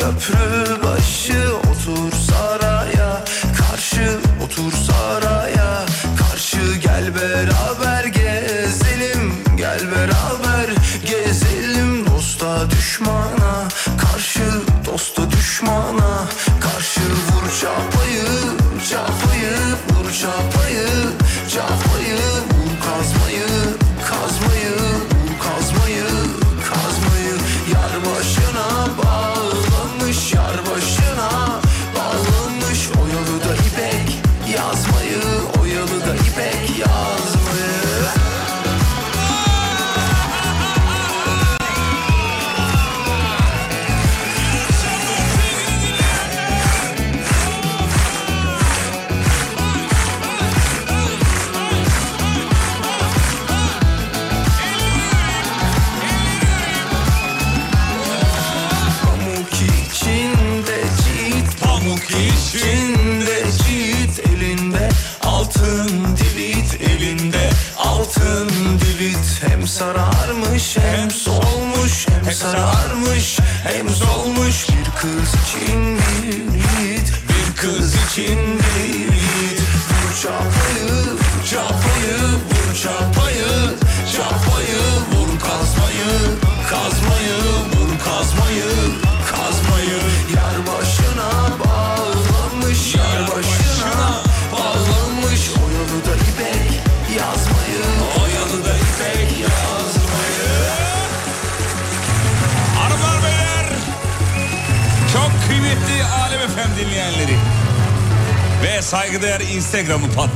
köprü başı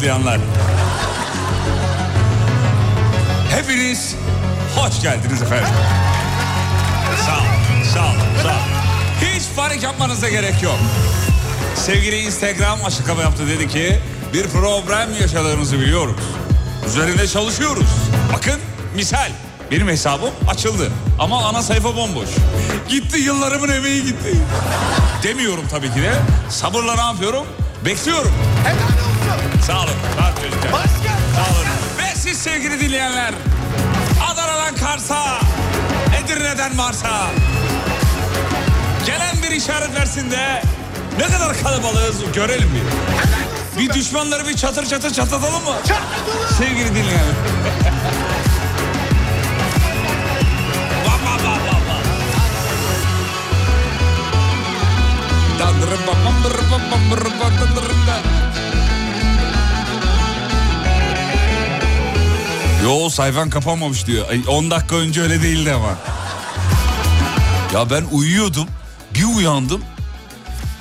Patlayanlar. Hepiniz hoş geldiniz efendim. Sağ olun, sağ olun, sağ olun. Hiç panik yapmanıza gerek yok. Sevgili Instagram açıklama yaptı dedi ki bir problem yaşadığınızı biliyoruz. Üzerinde çalışıyoruz. Bakın misal benim hesabım açıldı ama ana sayfa bomboş. Gitti yıllarımın emeği gitti. Demiyorum tabii ki de. Sabırla ne yapıyorum? Bekliyorum. Sağ olun. Olun çocuklar. Sağ olun. Ve siz sevgili dinleyenler. Adana'dan Kars'a, Edirne'den Mars'a. Gelen bir işaret versin de ne kadar kalabalığız görelim bir. Bir düşmanları bir çatır çatır çatlatalım mı? Sevgili dinleyenler. Bak, bak, bak, bak. Dandırım, bam, bam, bam, bam, bırım, bam, Yo sayfan kapanmamış diyor. Ay, 10 dakika önce öyle değildi ama. Ya ben uyuyordum. Bir uyandım.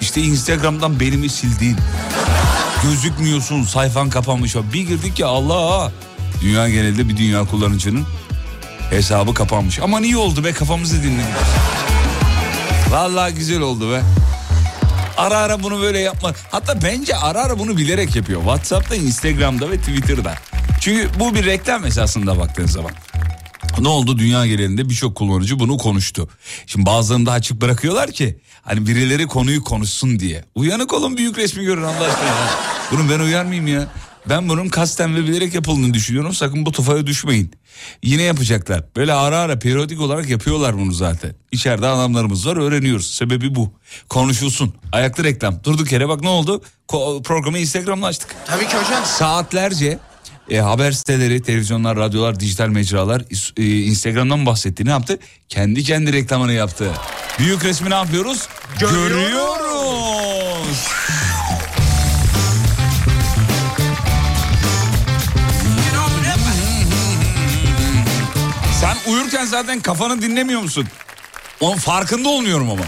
İşte Instagram'dan benimi sildin. Gözükmüyorsun sayfan kapanmış. Bir girdik ya Allah. Dünya genelinde bir dünya kullanıcının hesabı kapanmış. Ama iyi oldu be kafamızı dinledik. Vallahi güzel oldu be. Ara ara bunu böyle yapma. Hatta bence ara ara bunu bilerek yapıyor. WhatsApp'ta, Instagram'da ve Twitter'da. Çünkü bu bir reklam esasında baktığın zaman. Ne oldu dünya genelinde birçok kullanıcı bunu konuştu. Şimdi bazılarını da açık bırakıyorlar ki hani birileri konuyu konuşsun diye. Uyanık olun büyük resmi görün Allah aşkına. ya. Bunun ben uyarmayayım ya. Ben bunun kasten ve bilerek yapıldığını düşünüyorum. Sakın bu tufaya düşmeyin. Yine yapacaklar. Böyle ara ara periyodik olarak yapıyorlar bunu zaten. İçeride adamlarımız var öğreniyoruz. Sebebi bu. Konuşulsun. Ayaklı reklam. Durduk yere bak ne oldu? Ko- programı Instagram'da açtık. Tabii ki hocam. Saatlerce e, haber siteleri, televizyonlar, radyolar, dijital mecralar e, Instagram'dan bahsetti. Ne yaptı? Kendi kendi reklamını yaptı. Büyük resmi ne yapıyoruz? Görüyoruz. Görüyoruz. Sen uyurken zaten kafanı dinlemiyor musun? Onun farkında olmuyorum ama.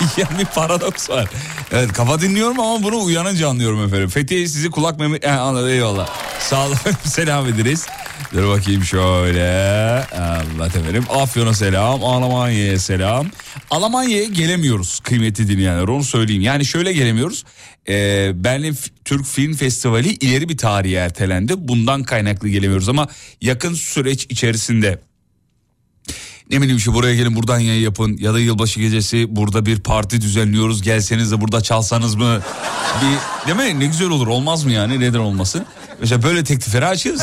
yani bir paradoks var. Evet kafa dinliyorum ama bunu uyanınca anlıyorum efendim. Fethiye sizi kulak memi... He, anladım eyvallah. Sağ olun selam ederiz. Dur bakayım şöyle. Allah efendim. Afyon'a selam. Almanya'ya selam. Almanya'ya gelemiyoruz kıymetli dinleyenler onu söyleyeyim. Yani şöyle gelemiyoruz. Ee, Berlin Türk Film Festivali ileri bir tarihe ertelendi. Bundan kaynaklı gelemiyoruz ama yakın süreç içerisinde ne bileyim şu buraya gelin buradan yayın yapın ya da yılbaşı gecesi burada bir parti düzenliyoruz gelseniz de burada çalsanız mı? Bir, değil mi? Ne güzel olur olmaz mı yani neden olmasın? Mesela böyle teklifleri açığız.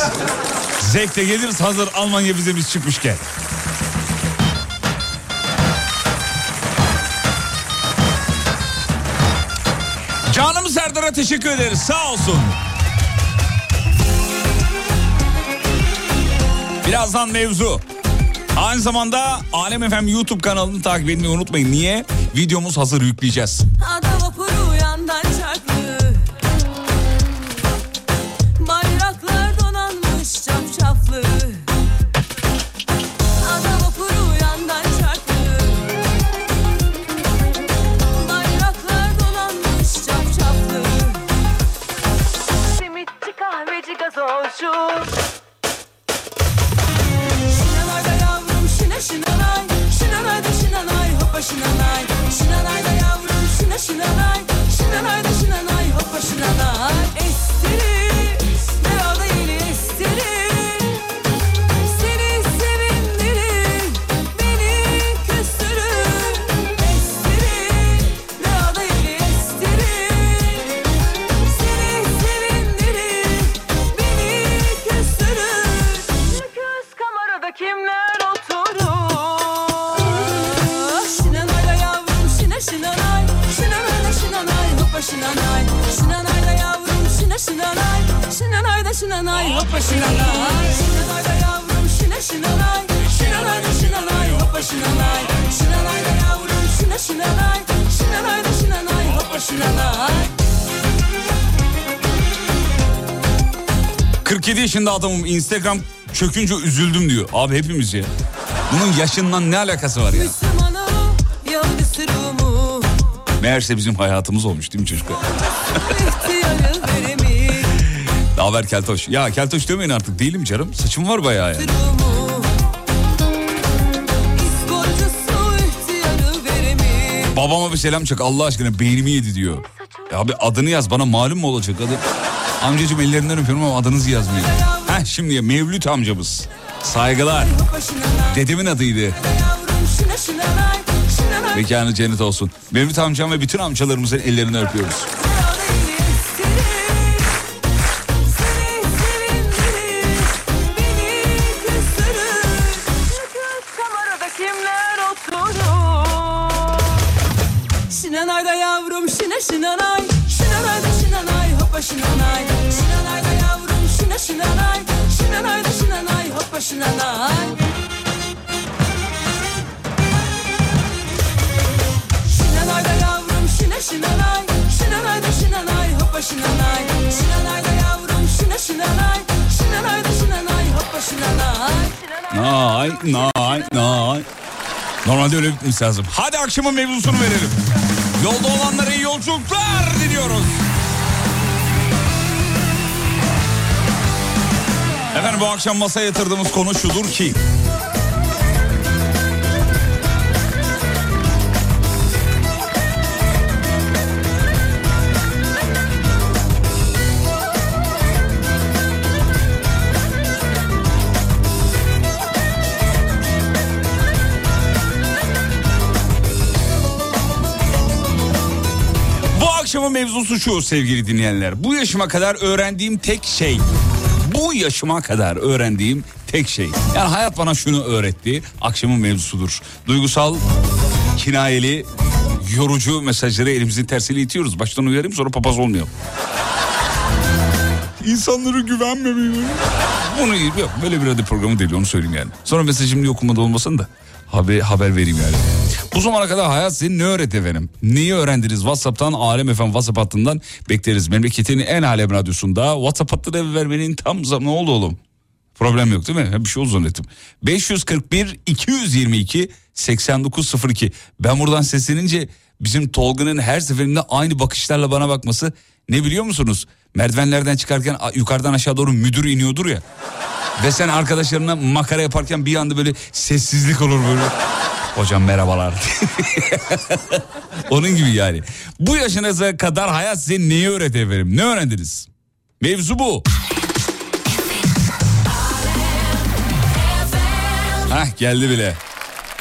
Zevkle geliriz hazır Almanya bize biz çıkmışken. Canım Serdar'a teşekkür ederiz sağ olsun. Birazdan mevzu. Aynı zamanda Alem FM YouTube kanalını takip etmeyi unutmayın. Niye? Videomuz hazır yükleyeceğiz. Ada yaşında adamım Instagram çökünce üzüldüm diyor. Abi hepimiz ya. Bunun yaşından ne alakası var ya? Meğerse bizim hayatımız olmuş değil mi çocuklar? Ne haber Keltoş? Ya Keltoş demeyin artık değilim canım. Saçım var bayağı yani. Babama bir selam çak Allah aşkına beynimi yedi diyor. Ya abi adını yaz bana malum mu olacak adı? Amcacım ellerinden öpüyorum ama adınızı yazmayın. Heh şimdi Mevlüt amcamız. Saygılar. Dedemin adıydı. Mekanı cennet olsun. Mevlüt amcam ve bütün amcalarımızın ellerinden öpüyoruz. Nay nay nay. Normalde öyle bitmesi lazım. Hadi akşamın mevzusunu verelim. Yolda olanlara iyi yolculuklar diliyoruz. Efendim bu akşam masaya yatırdığımız konu şudur ki... akşamın mevzusu şu sevgili dinleyenler. Bu yaşıma kadar öğrendiğim tek şey. Bu yaşıma kadar öğrendiğim tek şey. Yani hayat bana şunu öğretti. Akşamın mevzusudur. Duygusal, kinayeli, yorucu mesajları elimizin tersiyle itiyoruz. Baştan uyarayım sonra papaz olmuyor. İnsanlara güvenmemeyi. Bunu yok böyle bir radyo programı değil onu söyleyeyim yani. Sonra mesajım diye okumada olmasın da haber, haber vereyim yani. Bu zamana kadar hayat size ne öğretti efendim? Neyi öğrendiniz? WhatsApp'tan Alem FM WhatsApp hattından bekleriz. Memleketin en alem radyosunda WhatsApp hattını vermenin tam zamanı oldu oğlum? Problem yok değil mi? Bir şey oldu zannettim. 541 222 8902. Ben buradan seslenince bizim Tolga'nın her seferinde aynı bakışlarla bana bakması ne biliyor musunuz? Merdivenlerden çıkarken yukarıdan aşağı doğru müdür iniyordur ya. Ve sen arkadaşlarına makara yaparken bir anda böyle sessizlik olur böyle. Hocam merhabalar. Onun gibi yani. Bu yaşınıza kadar hayat size neyi öğretti efendim? Ne öğrendiniz? Mevzu bu. Hah geldi bile.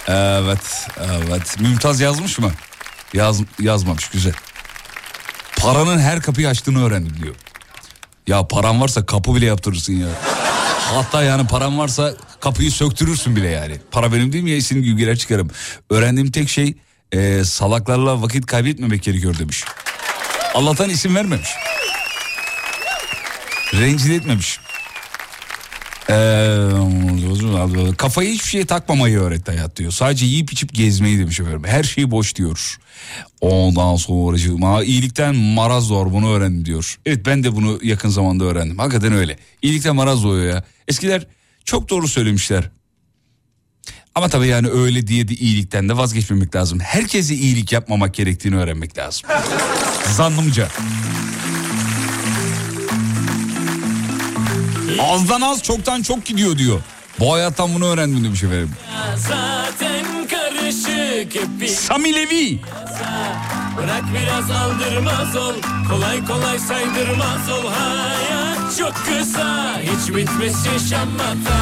Evet, evet. Mümtaz yazmış mı? Yaz, yazmamış, güzel. Paranın her kapıyı açtığını öğrendim diyor. Ya paran varsa kapı bile yaptırırsın ya. Hatta yani paran varsa kapıyı söktürürsün bile yani. Para benim değil mi ya istediğim gibi girer çıkarım. Öğrendiğim tek şey e, salaklarla vakit kaybetmemek gerekiyor demiş. Allah'tan isim vermemiş. Rencide etmemiş. Ee, kafayı hiçbir şeye takmamayı öğretti hayat diyor. Sadece yiyip içip gezmeyi demiş efendim. Her şey boş diyor. Ondan sonra iyilikten maraz doğar bunu öğrendim diyor. Evet ben de bunu yakın zamanda öğrendim. Hakikaten öyle. İyilikten maraz doğuyor ya. Eskiler çok doğru söylemişler. Ama tabii yani öyle diye de iyilikten de vazgeçmemek lazım. Herkese iyilik yapmamak gerektiğini öğrenmek lazım. Zannımca. Azdan az çoktan çok gidiyor diyor. Bu hayattan bunu öğrendim demiş efendim. Sami Levi. Bırak biraz aldırmaz ol Kolay kolay saydırmaz ol Hayat çok kısa Hiç bitmez yaşanmata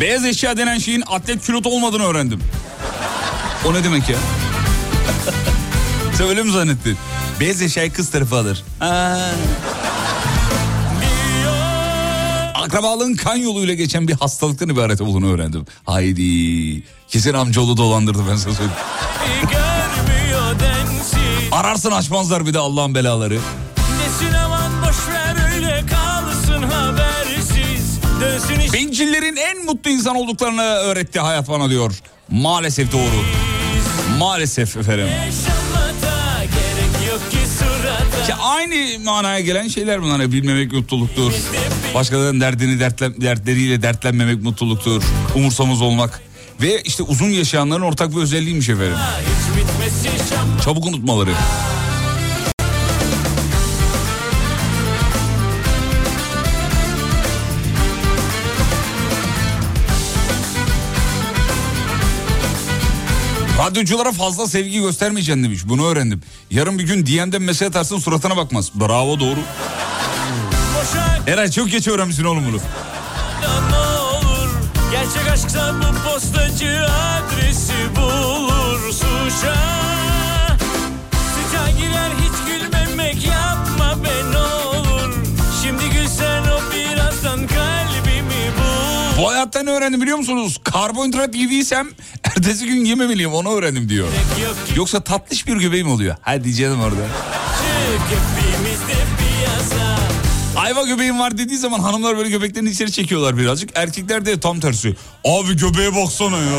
Beyaz eşya denen şeyin atlet külot olmadığını öğrendim. O ne demek ya? Sen öyle mi zannettin? Beyaz eşyayı kız tarafı alır. Akrabalığın kan yoluyla geçen bir hastalıktan ibaret olduğunu öğrendim. Haydi. Kesin amcaoğlu dolandırdı ben sana söyleyeyim. Ararsın açmazlar bir de Allah'ın belaları. Bencillerin en mutlu insan olduklarını öğretti hayat bana diyor. Maalesef doğru. Maalesef efendim. yaşanmata aynı manaya gelen şeyler bunlar. Bilmemek mutluluktur. Başkalarının derdini dertle, dertleriyle dertlenmemek mutluluktur. Umursamaz olmak. Ve işte uzun yaşayanların ortak bir özelliğiymiş efendim. Çabuk unutmaları. Radyoculara fazla sevgi göstermeyeceksin demiş. Bunu öğrendim. Yarın bir gün DM'den mesaj atarsın suratına bakmaz. Bravo doğru. Eray çok geç öğrenmişsin oğlum bunu. olur Gerçek aşksa bu postacı adresi bulur Suşa Bu hayattan öğrendim biliyor musunuz? Karbonhidrat yediysem ertesi gün yememeliyim onu öğrendim diyor. Yoksa tatlış bir göbeğim oluyor. Hadi canım orada. Ayva göbeğim var dediği zaman hanımlar böyle göbeklerini içeri çekiyorlar birazcık. Erkekler de tam tersi. Abi göbeğe baksana ya.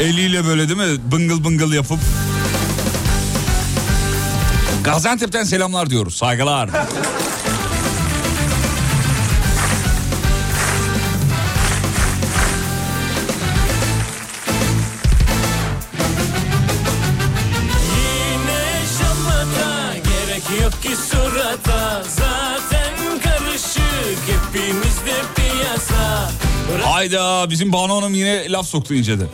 Eliyle böyle değil mi? Bıngıl bıngıl yapıp. Gaziantep'ten selamlar diyoruz. Saygılar. Hayda bizim Banu Hanım yine laf soktu inceden.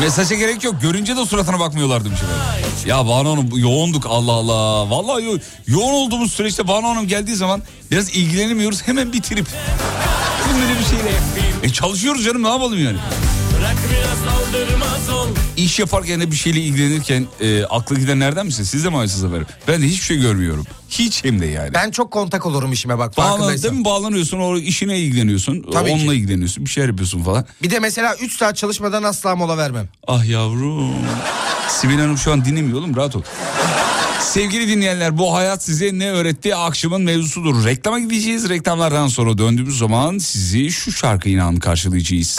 Mesaja gerek yok. Görünce de suratına bakmıyorlar demiş efendim. Ya Banu Hanım yoğunduk Allah Allah. Vallahi yo- yoğun olduğumuz süreçte Banu Hanım geldiği zaman biraz ilgilenemiyoruz. Hemen bitirip. Böyle bir şeyle. E çalışıyoruz canım ne yapalım yani. Bırak biraz aldırmaz ol İş yaparken de bir şeyle ilgilenirken e, aklı gidenlerden misin? Siz de mi aynısınız efendim? Ben de hiçbir şey görmüyorum. Hiç hem de yani. Ben çok kontak olurum işime bak Bağlan, değil mi? Bağlanıyorsun o işine ilgileniyorsun. Tabii onunla ki. ilgileniyorsun. Bir şeyler yapıyorsun falan. Bir de mesela 3 saat çalışmadan asla mola vermem. Ah yavrum. Sibel Hanım şu an dinlemiyor oğlum rahat ol. Sevgili dinleyenler bu hayat size ne öğretti akşamın mevzusudur. Reklama gideceğiz. Reklamlardan sonra döndüğümüz zaman sizi şu şarkıyla karşılayacağız.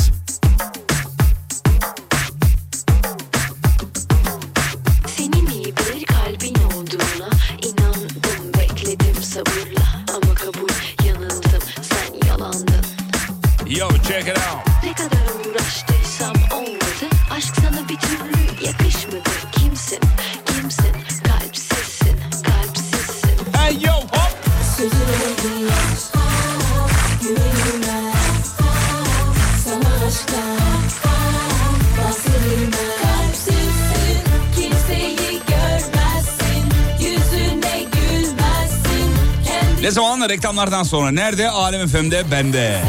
Ne zamanla reklamlardan sonra nerede? Alem FM'de bende.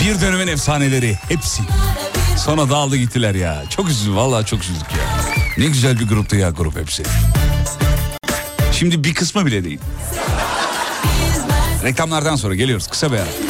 Bir dönemin efsaneleri hepsi. Sonra dağıldı gittiler ya. Çok üzüldüm vallahi çok üzüldük ya. Ne güzel bir gruptu ya grup hepsi. Şimdi bir kısmı bile değil. Reklamlardan sonra geliyoruz kısa bir ara.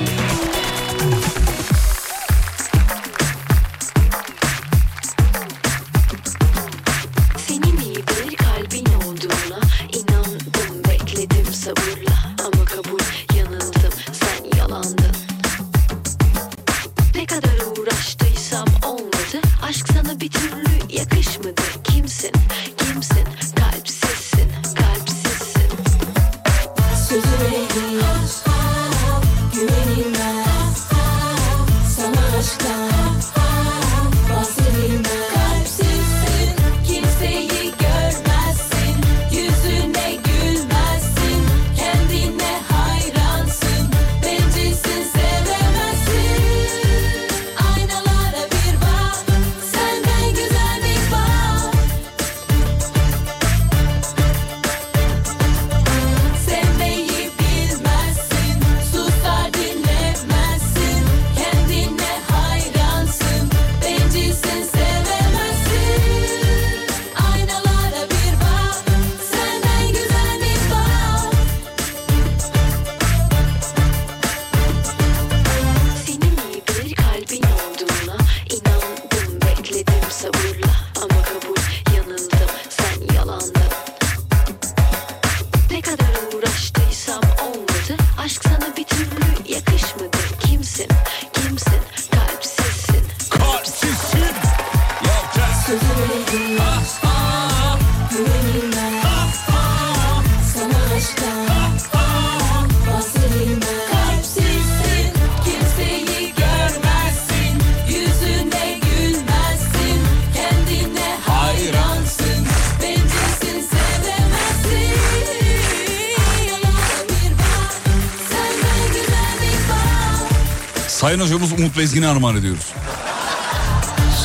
Sayın hocamız Umut Bezgin'e armağan ediyoruz.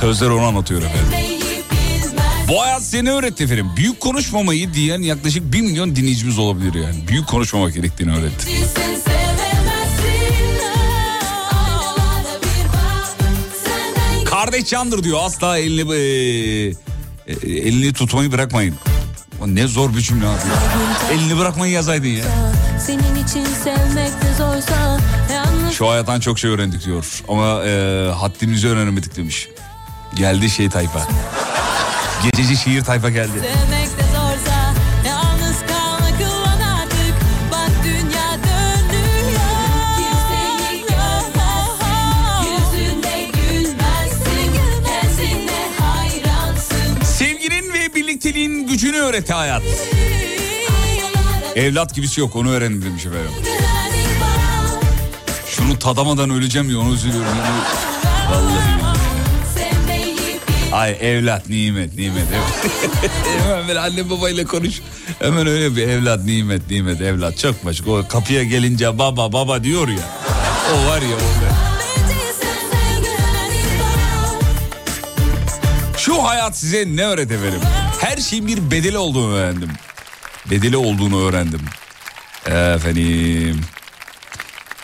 Sözler onu anlatıyor efendim. Bu hayat seni öğretti efendim. Büyük konuşmamayı diyen yaklaşık 1 milyon dinleyicimiz olabilir yani. Büyük konuşmamak gerektiğini öğretti. Bir Kardeş candır diyor asla elini e, e, elini tutmayı bırakmayın. Ne zor bir cümle abi. Elini bırakmayı yazaydın ya. Senin için sevmek de zorsa Şu hayattan çok şey öğrendik diyor. Ama e, haddimizi öğrenemedik demiş. Geldi şey tayfa. Gececi şiir tayfa geldi. Sevginin ve birlikteliğin gücünü öğretti hayat. Evlat gibisi yok onu öğrendim demiş efendim. Şunu tadamadan öleceğim ya onu üzülüyorum. Yani. Vallahi Ay evlat nimet nimet. Hemen böyle anne babayla konuş. Hemen öyle bir evlat nimet nimet evlat çok başka. O kapıya gelince baba baba diyor ya. O var ya o. Şu hayat size ne öğretti efendim? Her şeyin bir bedeli olduğunu öğrendim. Bedeli olduğunu öğrendim. Efendim.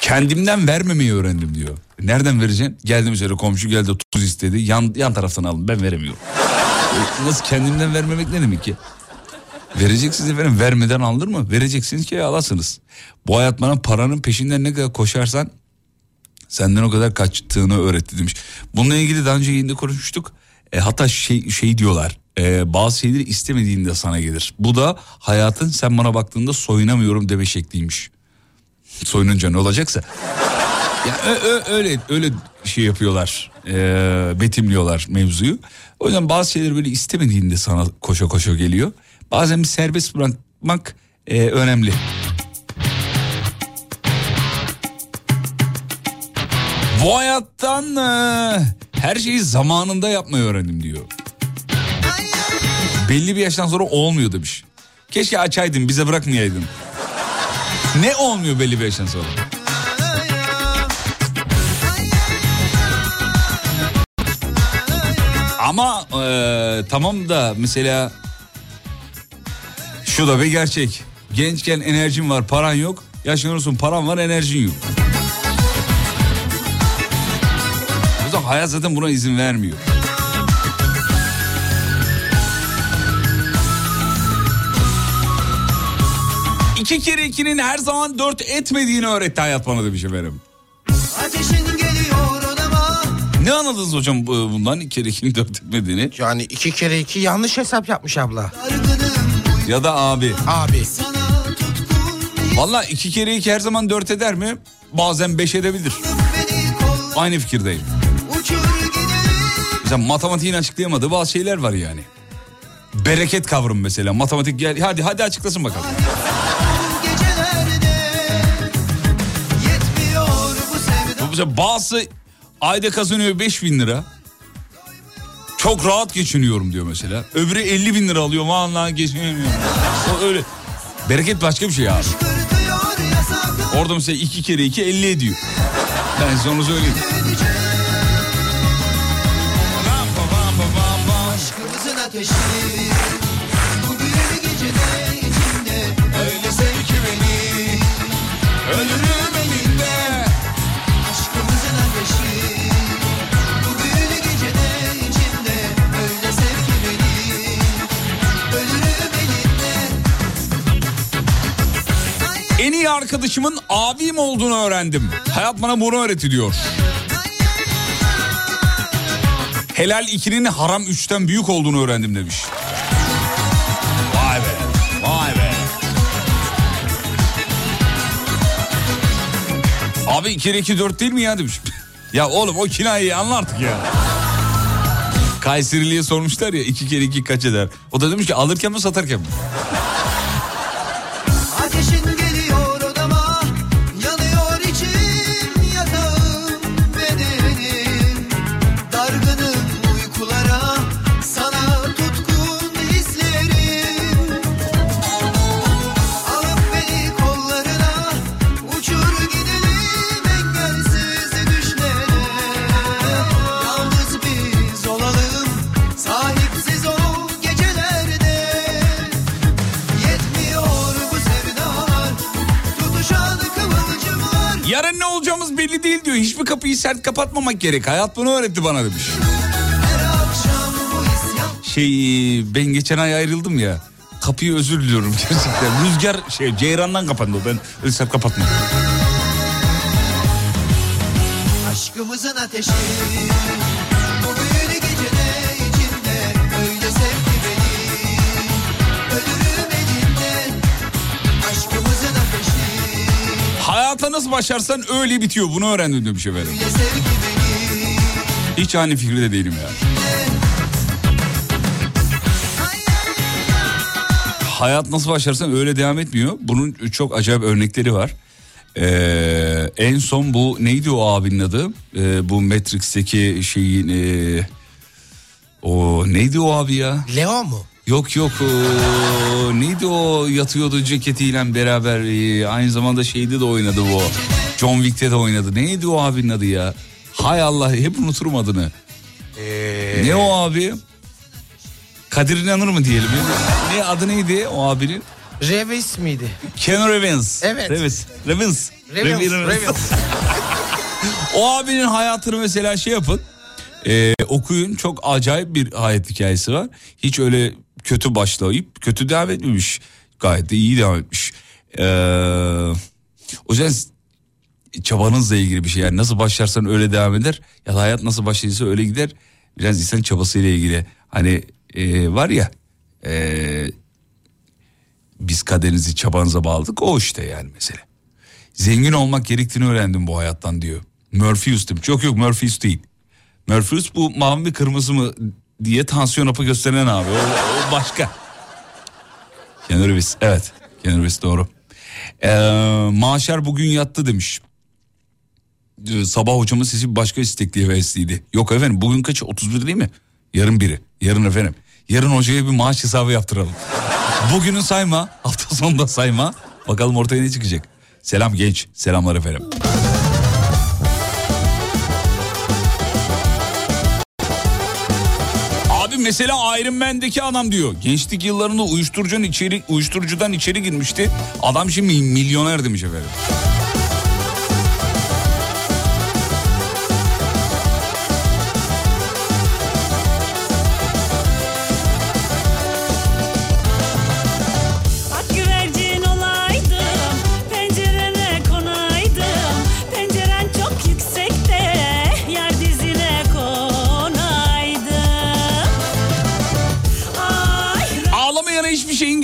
Kendimden vermemeyi öğrendim diyor. Nereden vereceksin? Geldim üzere komşu geldi tuz istedi. Yan, yan taraftan alın ben veremiyorum. E, Nasıl kendimden vermemek ne demek ki? Vereceksiniz efendim vermeden alınır mı? Vereceksiniz ki alasınız. Bu hayat bana paranın peşinden ne kadar koşarsan senden o kadar kaçtığını öğretti demiş. Bununla ilgili daha önce yayında konuşmuştuk. E, hatta şey, şey diyorlar e, bazı şeyleri istemediğinde sana gelir. Bu da hayatın sen bana baktığında soyunamıyorum deme şekliymiş. Soyununca ne olacaksa. Ya, öyle öyle şey yapıyorlar. E, betimliyorlar mevzuyu. O yüzden bazı şeyleri böyle istemediğinde sana koşa koşa geliyor. Bazen bir serbest bırakmak e, önemli. Bu hayattan e, her şeyi zamanında yapmayı öğrendim diyor. Belli bir yaştan sonra olmuyor demiş. Keşke açaydın bize bırakmayaydın. Ne olmuyor belli bir yaştan sonra? Ama e, tamam da mesela şu da bir gerçek. Gençken enerjin var paran yok. Yaşlanıyorsun paran var enerjin yok. O yüzden hayat zaten buna izin vermiyor. İki kere ikinin her zaman dört etmediğini öğretti hayat bana demiş efendim. Ateşin geliyor odama Ne anladınız hocam bu- bundan iki kere ikinin dört etmediğini? Yani iki kere iki yanlış hesap yapmış abla. Ya da abi. Abi. Valla iki kere iki her zaman dört eder mi? Bazen beş edebilir. Beni kol Aynı fikirdeyim. Mesela matematiğin açıklayamadığı bazı şeyler var yani. Bereket kavramı mesela. Matematik gel hadi hadi açıklasın bakalım. Sevda Mesela bazı ayda kazanıyor 5 bin lira. Çok rahat geçiniyorum diyor mesela. Öbürü 50 bin lira alıyor. Vallahi geçinemiyorum. Öyle. Bereket başka bir şey abi. Orada mesela 2 kere 2 50 ediyor. Ben size onu söyleyeyim. Arkadaşımın abim olduğunu öğrendim. Hayat bana bunu öğretti diyor. Helal 2'nin haram 3'ten büyük olduğunu öğrendim demiş. Vay be. Vay be. Abi 2 kere 2 4 değil mi ya demiş. ya oğlum o kinayeyi anla artık ya. Kayserili'ye sormuşlar ya 2 kere 2 kaç eder? O da demiş ki alırken mi satarken mi? Kapıyı sert kapatmamak gerek. Hayat bunu öğretti bana demiş. Şey ben geçen ay ayrıldım ya. Kapıyı özür diliyorum gerçekten. Rüzgar şey ceyrandan kapandı. Ben öyle sert kapatmadım. Aşkımızın ateşi Hayata nasıl başlarsan öyle bitiyor. Bunu öğrendim demiş efendim. Sevdi beni Hiç aynı fikirde değilim ya. Hayat nasıl başlarsan öyle devam etmiyor. Bunun çok acayip örnekleri var. Ee, en son bu neydi o abinin adı? Ee, bu Matrix'teki şeyin... ee, o neydi o abi ya? Leo mu? Yok yok o, neydi o yatıyordu ceketiyle beraber ee, aynı zamanda şeyde de oynadı bu. John Wick'te de oynadı. Neydi o abinin adı ya? Hay Allah hep unuturum adını. Ee, Ne o abi? Kadir İnanır mı diyelim? Ne, adı neydi o abinin? Revis miydi? Keanu Reeves. Evet. Revis. Reeves. Revis. O abinin hayatını mesela şey yapın. e, okuyun çok acayip bir hayat hikayesi var. Hiç öyle kötü başlayıp kötü devam etmemiş. Gayet de iyi devam etmiş. Ee, o yüzden çabanızla ilgili bir şey. Yani nasıl başlarsan öyle devam eder. Ya da hayat nasıl başladıysa öyle gider. Biraz insan çabasıyla ilgili. Hani e, var ya e, biz kaderinizi çabanıza bağladık. O işte yani mesele. Zengin olmak gerektiğini öğrendim bu hayattan diyor. Murphyus demiş. Yok yok Murphyus değil. Murphyus bu mavi mi kırmızı mı diye tansiyon hapı gösteren abi. O, o başka. Keanu Reeves. Evet. Keanu Reeves doğru. Ee, Maşer bugün yattı demiş. Ee, Sabah hocamın sesi başka istekli hevesliydi. Yok efendim bugün kaç? 31 değil mi? Yarın biri. Yarın efendim. Yarın hocaya bir maaş hesabı yaptıralım. Bugünü sayma. Hafta sonunda sayma. Bakalım ortaya ne çıkacak. Selam genç. Selamlar efendim. Mesela Iron Man'deki adam diyor. Gençlik yıllarında uyuşturucudan içeri, uyuşturucudan içeri girmişti. Adam şimdi milyoner demiş efendim.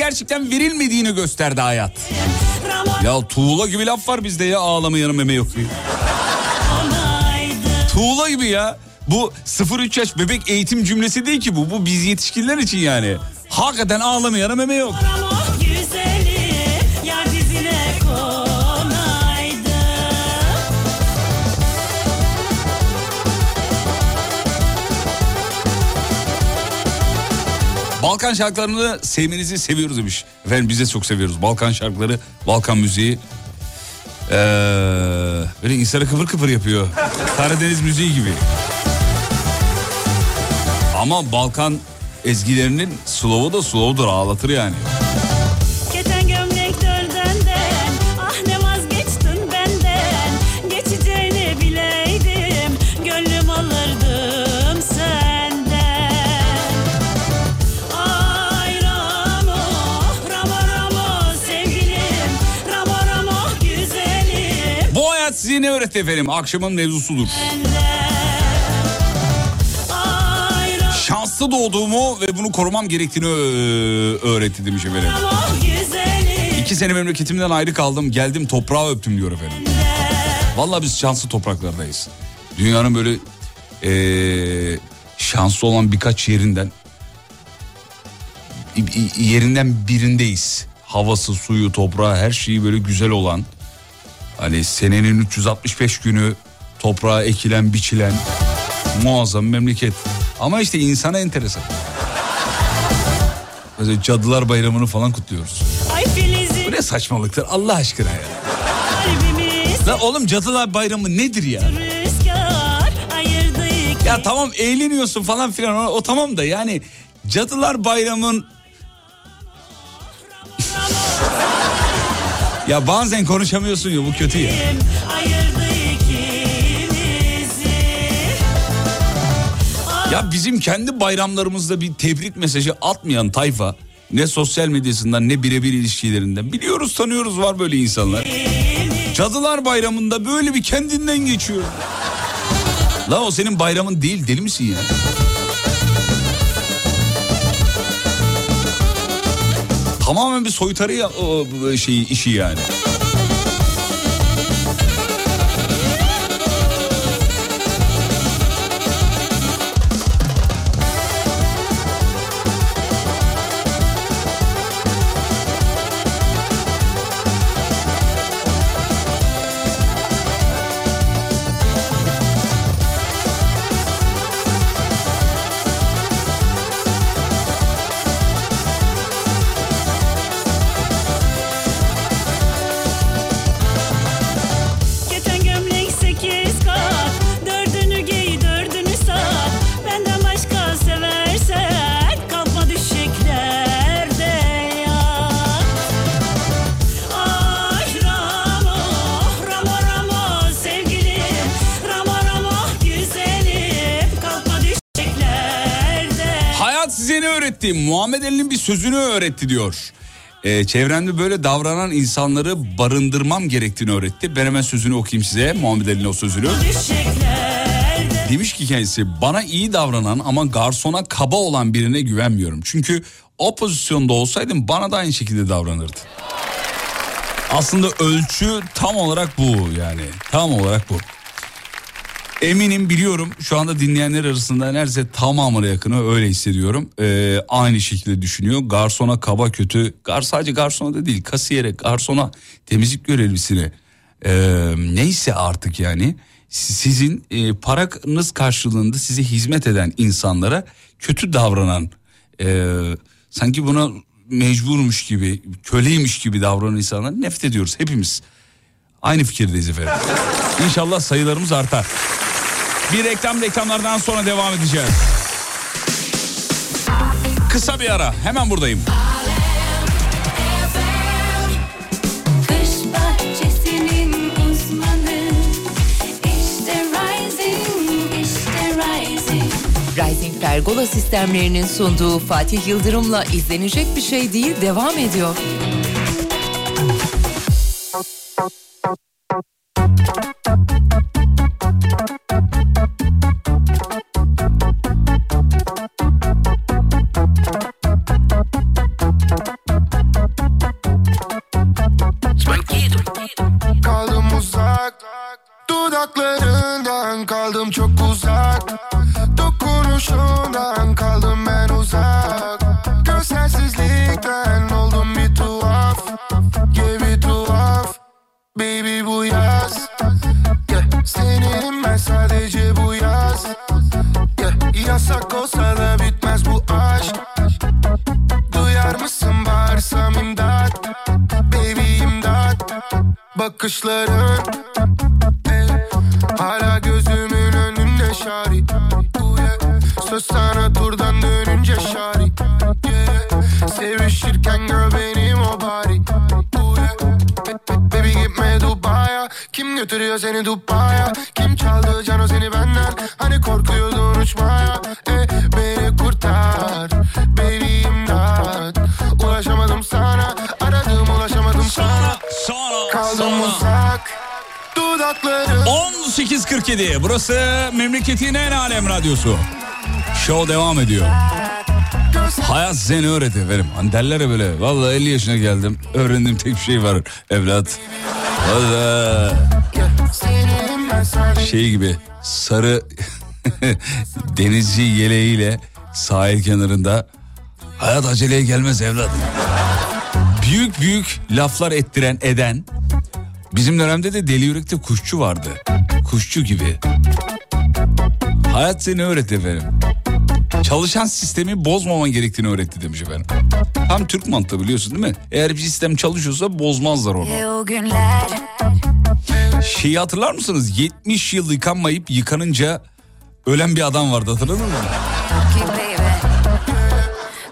Gerçekten verilmediğini gösterdi hayat. Ya tuğla gibi laf var bizde ya ağlamayanın meme yok diye. Tuğla gibi ya. Bu 0-3 yaş bebek eğitim cümlesi değil ki bu. Bu biz yetişkinler için yani. Hakikaten ağlamayana meme yok. Balkan şarkılarını sevmenizi seviyoruz demiş. Efendim biz de çok seviyoruz. Balkan şarkıları, Balkan müziği. Ee, böyle insanı kıvır kıvır yapıyor. Karadeniz müziği gibi. Ama Balkan ezgilerinin slow'u da slow'dur ağlatır yani. Ne öğretti efendim? Akşamın mevzusudur. Şanslı doğduğumu ve bunu korumam gerektiğini öğretti demiş efendim. İki sene memleketimden ayrı kaldım. Geldim toprağı öptüm diyor efendim. Vallahi biz şanslı topraklardayız. Dünyanın böyle eee, şanslı olan birkaç yerinden yerinden birindeyiz. Havası, suyu, toprağı her şeyi böyle güzel olan. Hani senenin 365 günü toprağa ekilen, biçilen muazzam memleket. Ama işte insana enteresan. Mesela Cadılar Bayramı'nı falan kutluyoruz. Ay Filiz'im Bu ne saçmalıktır Allah aşkına ya. kalbimiz La oğlum Cadılar Bayramı nedir ya? Rüzgar Ya tamam eğleniyorsun falan filan o, o tamam da yani Cadılar Bayramı'nın Ya bazen konuşamıyorsun ya bu kötü ya. Ya bizim kendi bayramlarımızda bir tebrik mesajı atmayan tayfa ne sosyal medyasından ne birebir ilişkilerinden biliyoruz tanıyoruz var böyle insanlar. Cadılar Bayramı'nda böyle bir kendinden geçiyor. La o senin bayramın değil deli misin ya? Tamamen bir soytarı ya, o şeyi işi yani. Öğretti? Muhammed Ali'nin bir sözünü öğretti diyor. Ee, çevremde böyle davranan insanları barındırmam gerektiğini öğretti. Ben hemen sözünü okuyayım size Muhammed Ali'nin o sözünü. Demiş ki kendisi bana iyi davranan ama garsona kaba olan birine güvenmiyorum. Çünkü o pozisyonda olsaydım bana da aynı şekilde davranırdı. Aslında ölçü tam olarak bu yani. Tam olarak bu. Eminim biliyorum şu anda dinleyenler arasında neredeyse tamamına yakını öyle hissediyorum. Ee, aynı şekilde düşünüyor. Garsona kaba kötü, gar sadece garsona da değil kasiyere, garsona, temizlik görevlisine ee, neyse artık yani si- sizin e, paranız karşılığında size hizmet eden insanlara kötü davranan ee, sanki buna mecburmuş gibi, köleymiş gibi davranan insanlar nefret ediyoruz hepimiz. Aynı fikirdeyiz efendim. İnşallah sayılarımız artar. Bir reklam reklamlardan sonra devam edeceğiz. Kısa bir ara hemen buradayım. Rising Pergola sistemlerinin sunduğu Fatih Yıldırım'la izlenecek bir şey değil devam ediyor. een 18.47 burası memleketin en alem radyosu. Show devam ediyor. Hayat seni öğret efendim. Hani derler ya böyle. Vallahi 50 yaşına geldim. Öğrendiğim tek şey var evlat. Sadece şey gibi sarı denizci yeleğiyle sahil kenarında hayat aceleye gelmez evlat. Büyük büyük laflar ettiren eden bizim dönemde de deli yürekte kuşçu vardı. Kuşçu gibi. Hayat seni öğret efendim. Çalışan sistemi bozmaman gerektiğini öğretti demiş efendim. Tam Türk mantığı biliyorsun değil mi? Eğer bir sistem çalışıyorsa bozmazlar onu. O günler Şeyi hatırlar mısınız? 70 yıl yıkanmayıp yıkanınca ölen bir adam vardı hatırladın mı?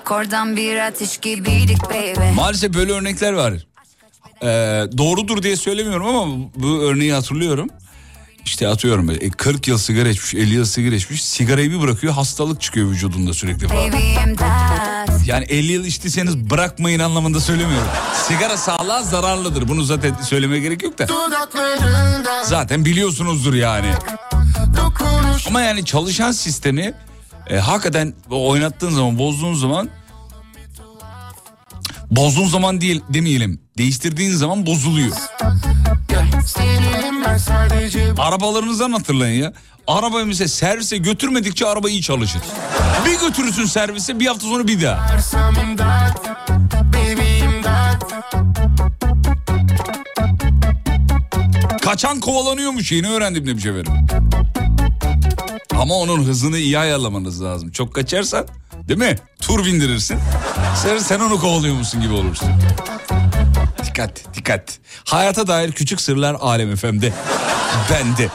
Kordan bir ateş gibiydik baby Maalesef böyle örnekler var. Ee, doğrudur diye söylemiyorum ama bu örneği hatırlıyorum. İşte atıyorum böyle, e, 40 yıl sigara içmiş 50 yıl sigara içmiş sigarayı bir bırakıyor hastalık çıkıyor vücudunda sürekli falan. Yani 50 yıl içtiyseniz bırakmayın anlamında söylemiyorum. Sigara sağlığa zararlıdır bunu zaten söylemeye gerek yok da. Zaten biliyorsunuzdur yani. Ama yani çalışan sistemi e, hakikaten oynattığın zaman bozduğun zaman bozduğun zaman değil demeyelim değiştirdiğin zaman bozuluyor. Arabalarınızdan hatırlayın ya. Arabayı mesela servise götürmedikçe araba iyi çalışır. Bir götürürsün servise bir hafta sonra bir daha. Kaçan kovalanıyormuş yeni öğrendim demiş efendim. Ama onun hızını iyi ayarlamanız lazım. Çok kaçarsan değil mi? Tur bindirirsin. Sen, sen onu kovalıyormuşsun gibi olursun. Dikkat dikkat. Hayata dair küçük sırlar Alem FM'de. Bende.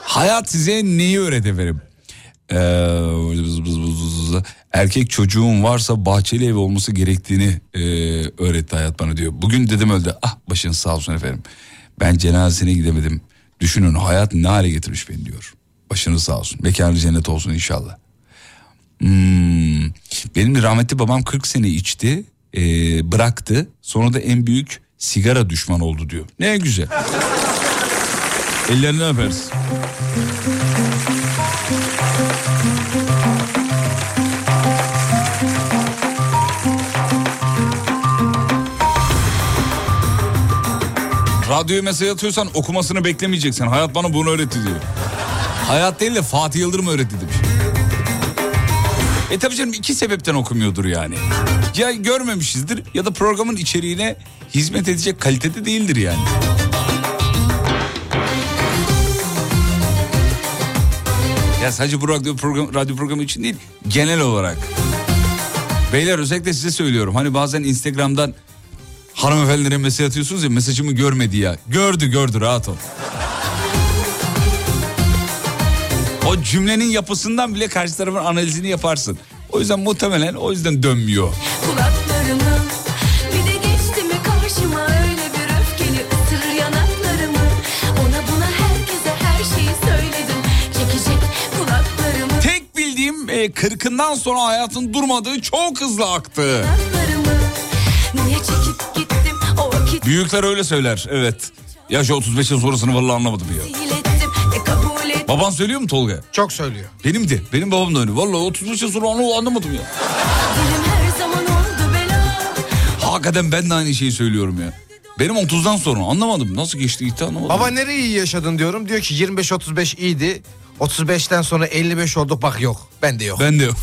Hayat size neyi öğret efendim? Ee, erkek çocuğun varsa bahçeli ev olması gerektiğini e, öğretti hayat bana diyor. Bugün dedim öldü. Ah başınız sağ olsun efendim. Ben cenazesine gidemedim. Düşünün hayat ne hale getirmiş beni diyor. Başınız sağ olsun. Mekanı cennet olsun inşallah. Hmm, benim rahmetli babam 40 sene içti. E, bıraktı. Sonra da en büyük sigara düşman oldu diyor. Ne güzel. Ellerinden öperiz. Radyoya mesaj atıyorsan okumasını beklemeyeceksin. Hayat bana bunu öğretti diyor. Hayat değil de Fatih Yıldırım öğretti demiş. E tabii canım iki sebepten okumuyordur yani. Ya görmemişizdir ya da programın içeriğine hizmet edecek kalitede değildir yani. Ya sadece bu radyo, program, radyo programı için değil genel olarak. Beyler özellikle size söylüyorum. Hani bazen Instagram'dan hanımefendilere mesaj atıyorsunuz ya mesajımı görmedi ya. Gördü gördü rahat ol. O cümlenin yapısından bile karşı tarafın analizini yaparsın. O yüzden muhtemelen o yüzden dönmüyor. bildiğim e, kırkından sonra hayatın durmadığı çok hızlı aktı. Büyükler öyle söyler evet. Yaş 35'in sonrasını vallahi anlamadım ya. Baban söylüyor mu Tolga? Çok söylüyor. Benim de. Benim babam da öyle. Vallahi 35'in sonra onu anlamadım ya. Dilim her zaman oldu bela Hakikaten ben de aynı şeyi söylüyorum ya. Benim 30'dan sonra anlamadım. Nasıl geçti gitti anlamadım. Baba nereye iyi yaşadın diyorum. Diyor ki 25-35 iyiydi. 35'ten sonra 55 olduk bak yok. Ben de yok. Ben de yok.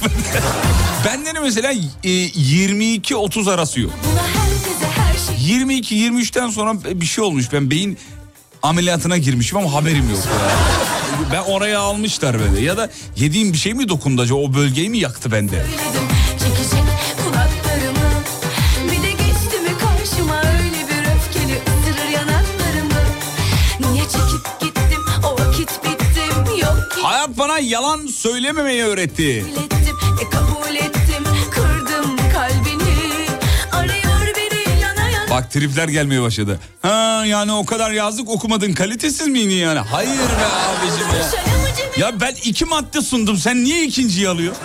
Bende de mesela e, 22-30 arası yok. Buna herkese her şey 22-23'ten sonra bir şey olmuş. Ben beyin ameliyatına girmişim ama haberim yok ben oraya almışlar beni. Ya da yediğim bir şey mi dokundu acaba? O bölgeyi mi yaktı bende? Hayat bana yalan söylememeyi öğretti. Bilettim, e, Bak tripler gelmeye başladı. Ha yani o kadar yazdık okumadın kalitesiz miydi yani? Hayır be abicim ya. Ya ben iki madde sundum sen niye ikinciyi alıyor?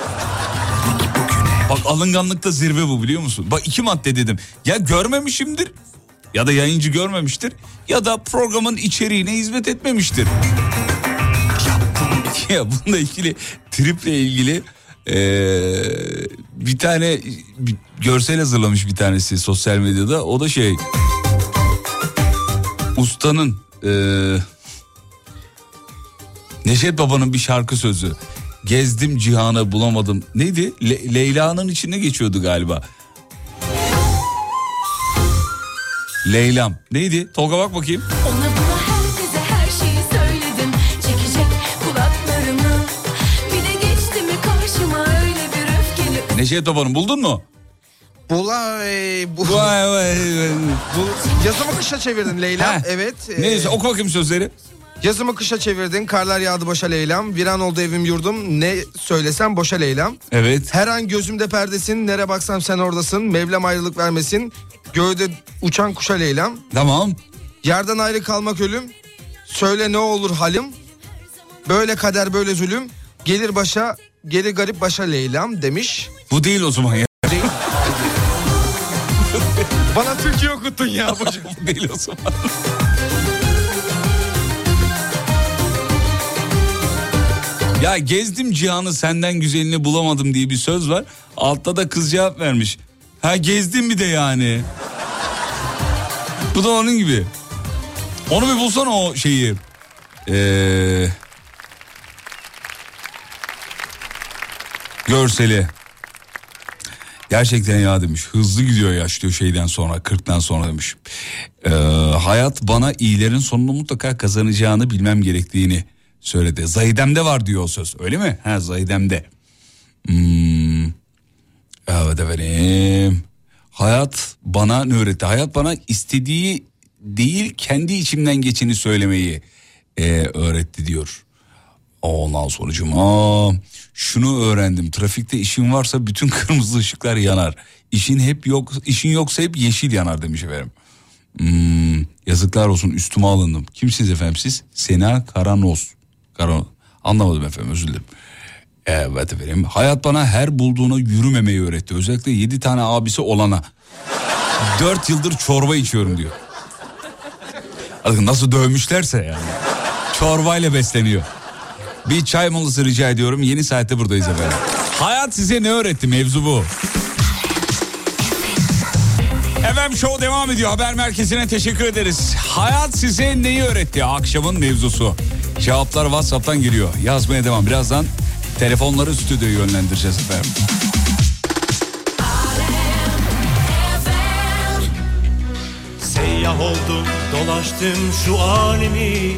Bak alınganlıkta zirve bu biliyor musun? Bak iki madde dedim. Ya görmemişimdir ya da yayıncı görmemiştir ya da programın içeriğine hizmet etmemiştir. Ya bununla ilgili triple ilgili eee, bir tane bir görsel hazırlamış bir tanesi sosyal medyada. O da şey ustanın eee Neşet Baba'nın bir şarkı sözü. Gezdim cihanı bulamadım. Neydi? Le- Leyla'nın içinde geçiyordu galiba. Leylam. Neydi? Tolga bak bakayım. Ona öfkeli. Neşet Baba'nın buldun mu? Bula, e, bu, bu, yazımı kışa çevirdin Leyla. Ha. Evet. e, Neyse oku bakayım sözleri. Yazımı kışa çevirdin. Karlar yağdı boşa Leyla'm. Viran oldu evim yurdum. Ne söylesem boşa Leyla'm. Evet. Her an gözümde perdesin. Nere baksam sen oradasın. Mevlam ayrılık vermesin. Göğde uçan kuşa Leyla'm. Tamam. Yerden ayrı kalmak ölüm. Söyle ne olur halim. Böyle kader böyle zulüm. Gelir başa gelir garip başa Leyla'm demiş. Bu değil o zaman ya. Bana Türkiye okuttun ya. Bu değil o zaman. Ya gezdim cihanı senden güzelini bulamadım diye bir söz var. Altta da kız cevap vermiş. Ha gezdim mi de yani. Bu da onun gibi. Onu bir bulsana o şeyi. Ee, görseli. Gerçekten ya demiş. Hızlı gidiyor yaş diyor şeyden sonra 40'tan sonra demiş. Ee, hayat bana iyilerin sonunu mutlaka kazanacağını bilmem gerektiğini söyledi. Zahidem'de var diyor o söz öyle mi? Ha Zahidem'de. Hmm. Evet efendim. Hayat bana ne öğretti? Hayat bana istediği değil kendi içimden geçeni söylemeyi e, öğretti diyor. Ondan sonucuma şunu öğrendim. Trafikte işin varsa bütün kırmızı ışıklar yanar. İşin hep yok, işin yoksa hep yeşil yanar demiş efendim. Hmm, yazıklar olsun üstüme alındım. Kimsiniz efendim siz? Sena Karanos. Karan Anlamadım efendim özür dilerim. Evet efendim. Hayat bana her bulduğuna yürümemeyi öğretti. Özellikle yedi tane abisi olana. Dört yıldır çorba içiyorum diyor. Artık nasıl dövmüşlerse yani. Çorbayla besleniyor. Bir çay molası rica ediyorum. Yeni saatte buradayız efendim. Hayat size ne öğretti mevzu bu. Efendim show devam ediyor. Haber merkezine teşekkür ederiz. Hayat size neyi öğretti? Akşamın mevzusu. Cevaplar WhatsApp'tan geliyor. Yazmaya devam. Birazdan telefonları stüdyoya yönlendireceğiz efendim. Seyyah oldum dolaştım şu alemi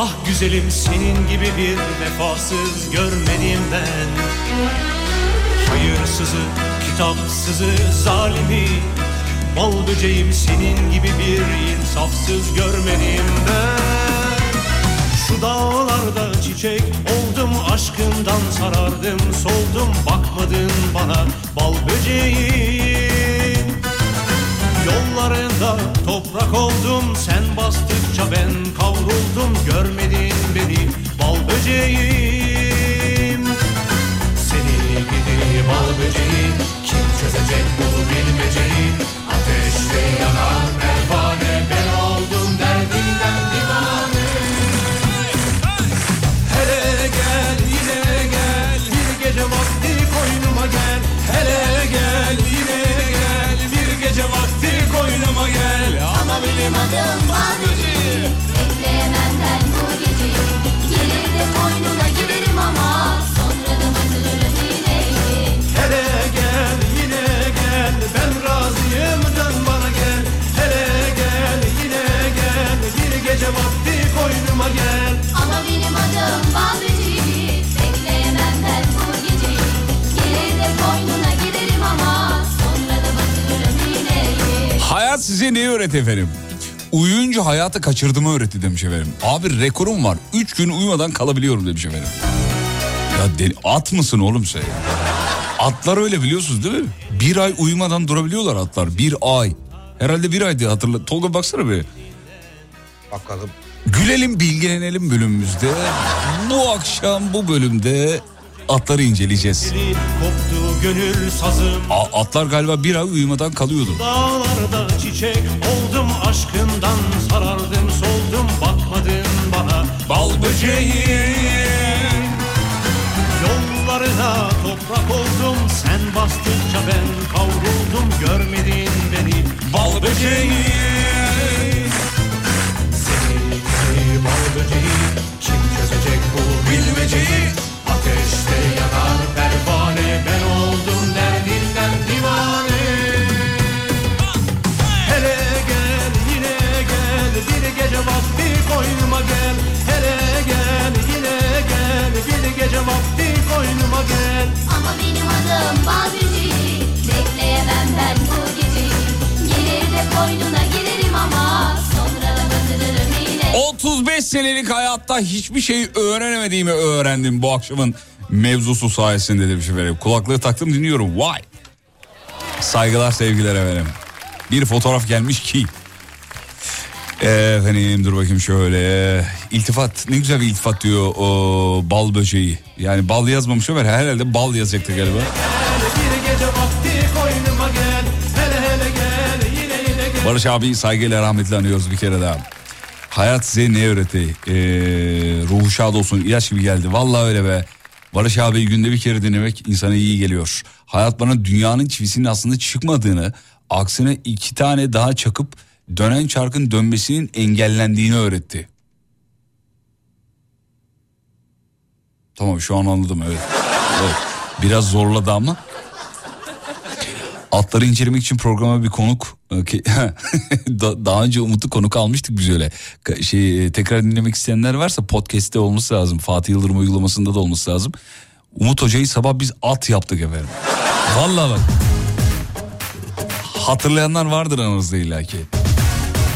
Ah güzelim senin gibi bir vefasız görmedim ben. Hayırsızı, kitapsızı, zalimi Bal böceğim senin gibi bir insafsız görmedim ben. Şu dağlarda çiçek oldum aşkından sarardım soldum bakmadın bana bal böceğim Yollarında toprak oldum sen bastıkça ben kavruldum. Görmedin beni bal böceğim. Seni gidi bal böceğim kim çözecek bu bilmeceyi Ateşte yanan Ama benim adım var Bekleyemem ben bu geceyi Gelir de koynuna girerim ama Sonra da batırırım iğneyi Hele gel yine gel. Ben razıyım dön bana gel. Hele gel yine gel. Bir gece vakti koynuma gel. Ama benim adım Bekleyemem ben bu geceyi Gelir de koynuna girerim ama Sonra da batırırım iğneyi Hayat size neyi öğretti efendim? Uyuyunca hayatı kaçırdığımı öğretti demiş efendim. Abi rekorum var. Üç gün uyumadan kalabiliyorum demiş efendim. Ya deli- at mısın oğlum sen? Atlar öyle biliyorsunuz değil mi? Bir ay uyumadan durabiliyorlar atlar. Bir ay. Herhalde bir ay diye hatırla. Tolga baksana bir. Bakalım. Gülelim bilgilenelim bölümümüzde. Bu akşam bu bölümde atları inceleyeceğiz. Koptu gönül sazım. A- atlar galiba bir ay uyumadan kalıyordu. Dağlarda çiçek oldum aşkından Sarardım soldum bakmadın bana. Bal böceğim. Yollarına toprak oldum Sen bastıkça ben kavruldum Görmedin beni. Bal böceğim. Seni bal böceği Kim çözecek bu bilmeceyi Ateşte yanar pervane gece vakti koynuma gel Hele gel yine gel Bir gece vakti koynuma gel Ama benim adım böceği Bekleyemem ben bu geceyi Gelir de koynuna girerim ama Sonra da batırırım yine 35 senelik hayatta hiçbir şey öğrenemediğimi öğrendim bu akşamın mevzusu sayesinde demiş efendim. Kulaklığı taktım dinliyorum. Vay. Saygılar sevgiler efendim. Bir fotoğraf gelmiş ki. Efendim dur bakayım şöyle. İltifat ne güzel bir iltifat diyor o bal böceği. Yani bal yazmamış Ömer herhalde bal yazacaktı galiba. Barış abi saygıyla rahmetli anıyoruz bir kere daha. Hayat size ne öğretti? Ee, ruhu şad olsun ilaç gibi geldi. Vallahi öyle be. Barış abi günde bir kere dinlemek insana iyi geliyor. Hayat bana dünyanın çivisinin aslında çıkmadığını, aksine iki tane daha çakıp dönen çarkın dönmesinin engellendiğini öğretti. Tamam şu an anladım evet. evet. Biraz zorladı ama. Atları incelemek için programa bir konuk e, daha önce Umut'u konuk almıştık biz öyle. Şey e, tekrar dinlemek isteyenler varsa podcast'te olması lazım. Fatih Yıldırım uygulamasında da olması lazım. Umut Hoca'yı sabah biz at yaptık efendim. Vallahi bak. Hatırlayanlar vardır aranızda illaki.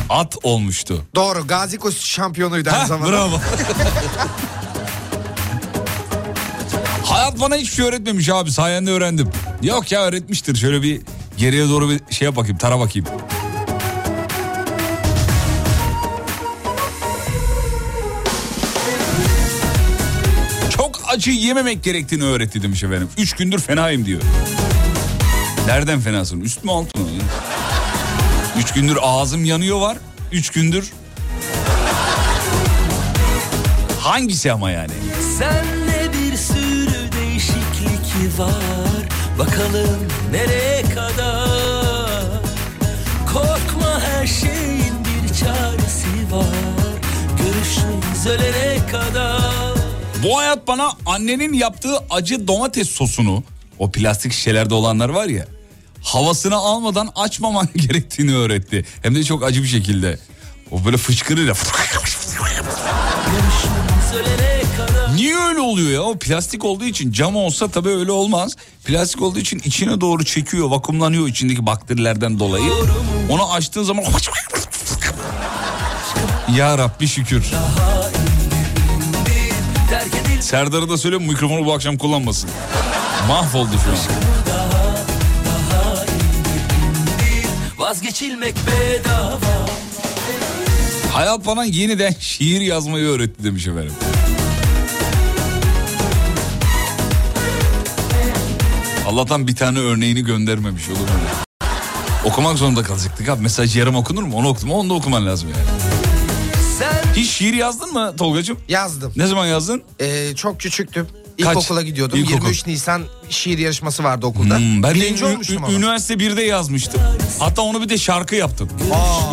At olmuştu. Doğru Gazi Koşu şampiyonuydu aynı zamanda. bravo. Hayat bana hiçbir şey öğretmemiş abi sayende öğrendim. Yok ya öğretmiştir şöyle bir geriye doğru bir şey yap bakayım tara bakayım. Çok acı yememek gerektiğini öğretti demiş efendim. Üç gündür fenayım diyor. Nereden fenasın? Üst mü alt mı? Üç gündür ağzım yanıyor var. Üç gündür. Hangisi ama yani? Sende bir sürü değişiklik var. Bakalım nereye kadar? Korkma her şeyin bir çaresi var. Görüşürüz ölene kadar. Bu hayat bana annenin yaptığı acı domates sosunu o plastik şişelerde olanlar var ya havasını almadan açmaman gerektiğini öğretti. Hem de çok acı bir şekilde. O böyle kadar Niye öyle oluyor ya? O plastik olduğu için cam olsa tabii öyle olmaz. Plastik olduğu için içine doğru çekiyor, vakumlanıyor içindeki bakterilerden dolayı. Onu açtığın zaman Ya Rabbi şükür. Serdar'a da söyle mikrofonu bu akşam kullanmasın. Mahvoldu şu an. Vazgeçilmek bedava Hayat bana yeniden şiir yazmayı öğretti demiş efendim. Allah'tan bir tane örneğini göndermemiş olur mu? Okumak zorunda kalacaktık abi. Mesaj yarım okunur mu? Onu okudum. Onu da okuman lazım yani. Sen Hiç şiir yazdın mı Tolgacığım? Yazdım. Ne zaman yazdın? Ee, çok küçüktüm. Kaç? İlkokula gidiyordum. İlkokul. 23 Nisan şiir yarışması vardı okulda. Hmm, ben de Birinci ü- olmuştum ama. üniversite 1'de yazmıştım. Hatta onu bir de şarkı yaptım.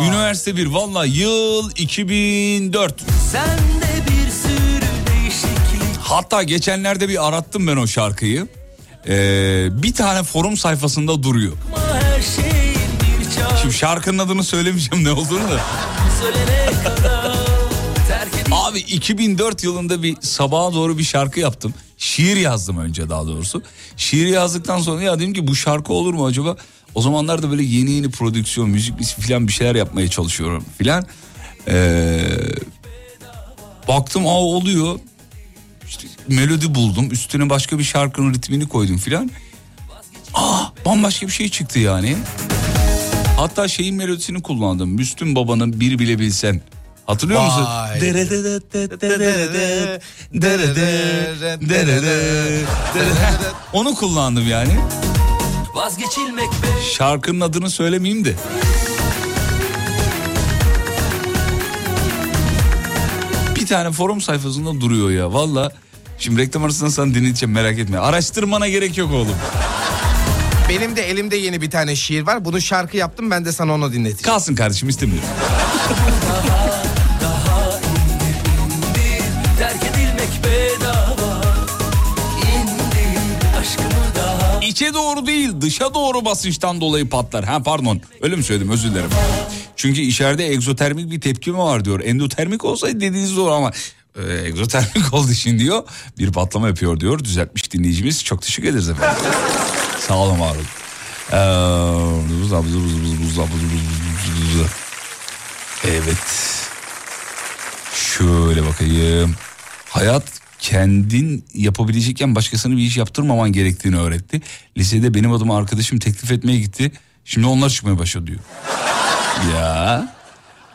Üniversite 1 valla yıl 2004. Sende bir sürü değişiklik Hatta geçenlerde bir arattım ben o şarkıyı. Ee, bir tane forum sayfasında duruyor. çaresi Şimdi şarkının adını söylemeyeceğim ne olduğunu da. Abi 2004 yılında bir sabaha doğru bir şarkı yaptım. Şiir yazdım önce daha doğrusu. Şiir yazdıktan sonra ya dedim ki bu şarkı olur mu acaba? O zamanlarda böyle yeni yeni prodüksiyon, müzik falan bir şeyler yapmaya çalışıyorum filan. Ee, baktım aa oluyor. İşte melodi buldum. Üstüne başka bir şarkının ritmini koydum filan. Aa bambaşka bir şey çıktı yani. Hatta şeyin melodisini kullandım. Müslüm Baba'nın Bir Bile Bilsen. Hatırlıyor musun? Onu kullandım yani. Vazgeçilmek be Şarkının adını söylemeyeyim de. Bir tane forum sayfasında duruyor ya valla. Şimdi reklam arasında sana dinleteceğim merak etme. Araştırmana gerek yok oğlum. Benim de elimde yeni bir tane şiir var. Bunu şarkı yaptım ben de sana onu dinleteceğim. Kalsın kardeşim istemiyorum. doğru değil dışa doğru basınçtan dolayı patlar. Ha pardon öyle mi söyledim özür dilerim. Çünkü içeride egzotermik bir tepkime var diyor. Endotermik olsaydı dediğiniz doğru ama e, egzotermik olduğu için diyor bir patlama yapıyor diyor. Düzeltmiş dinleyicimiz çok teşekkür ederiz efendim. Sağ olun var olun. Ee, evet. Şöyle bakayım. Hayat kendin yapabilecekken başkasına bir iş yaptırmaman gerektiğini öğretti. Lisede benim adıma arkadaşım teklif etmeye gitti. Şimdi onlar çıkmaya başladı diyor. ya.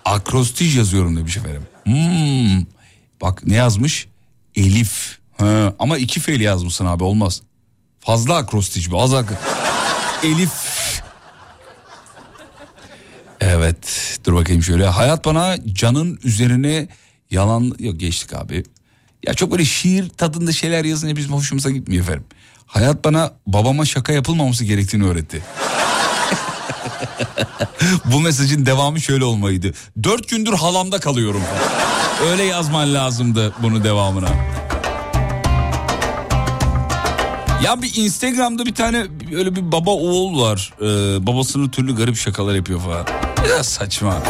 Akrostij yazıyorum demiş efendim. Hmm. Bak ne yazmış? Elif. Ha, ama iki feil yazmışsın abi olmaz. Fazla akrostij bu. Az ak- Elif. Evet dur bakayım şöyle. Hayat bana canın üzerine yalan... Yok geçtik abi. Ya çok böyle şiir tadında şeyler yazınca bizim hoşumuza gitmiyor efendim. Hayat bana babama şaka yapılmaması gerektiğini öğretti. Bu mesajın devamı şöyle olmalıydı. Dört gündür halamda kalıyorum. Öyle yazman lazımdı bunu devamına. Ya bir Instagram'da bir tane öyle bir baba oğul var. Ee, babasının türlü garip şakalar yapıyor falan. Ya saçma.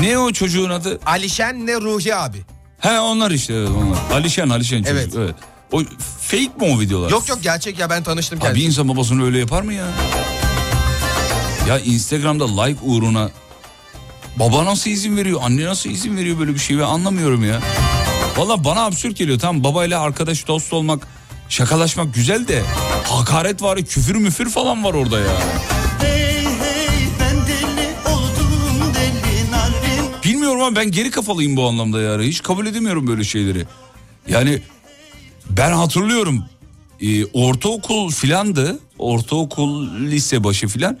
Ne o çocuğun adı? Alişen ne Ruhi abi. He onlar işte evet onlar. Alişen Alişen çocuk. Evet. Evet. O fake mi o videolar? Yok yok gerçek ya ben tanıştım Abi bir insan babasını öyle yapar mı ya? Ya Instagram'da like uğruna baba nasıl izin veriyor, anne nasıl izin veriyor böyle bir şey ben anlamıyorum ya. Valla bana absürt geliyor tamam babayla arkadaş dost olmak, şakalaşmak güzel de hakaret var, küfür müfür falan var orada ya. Hey ama ben geri kafalıyım bu anlamda yani. Hiç kabul edemiyorum böyle şeyleri. Yani ben hatırlıyorum e, ortaokul filandı. Ortaokul lise başı filan.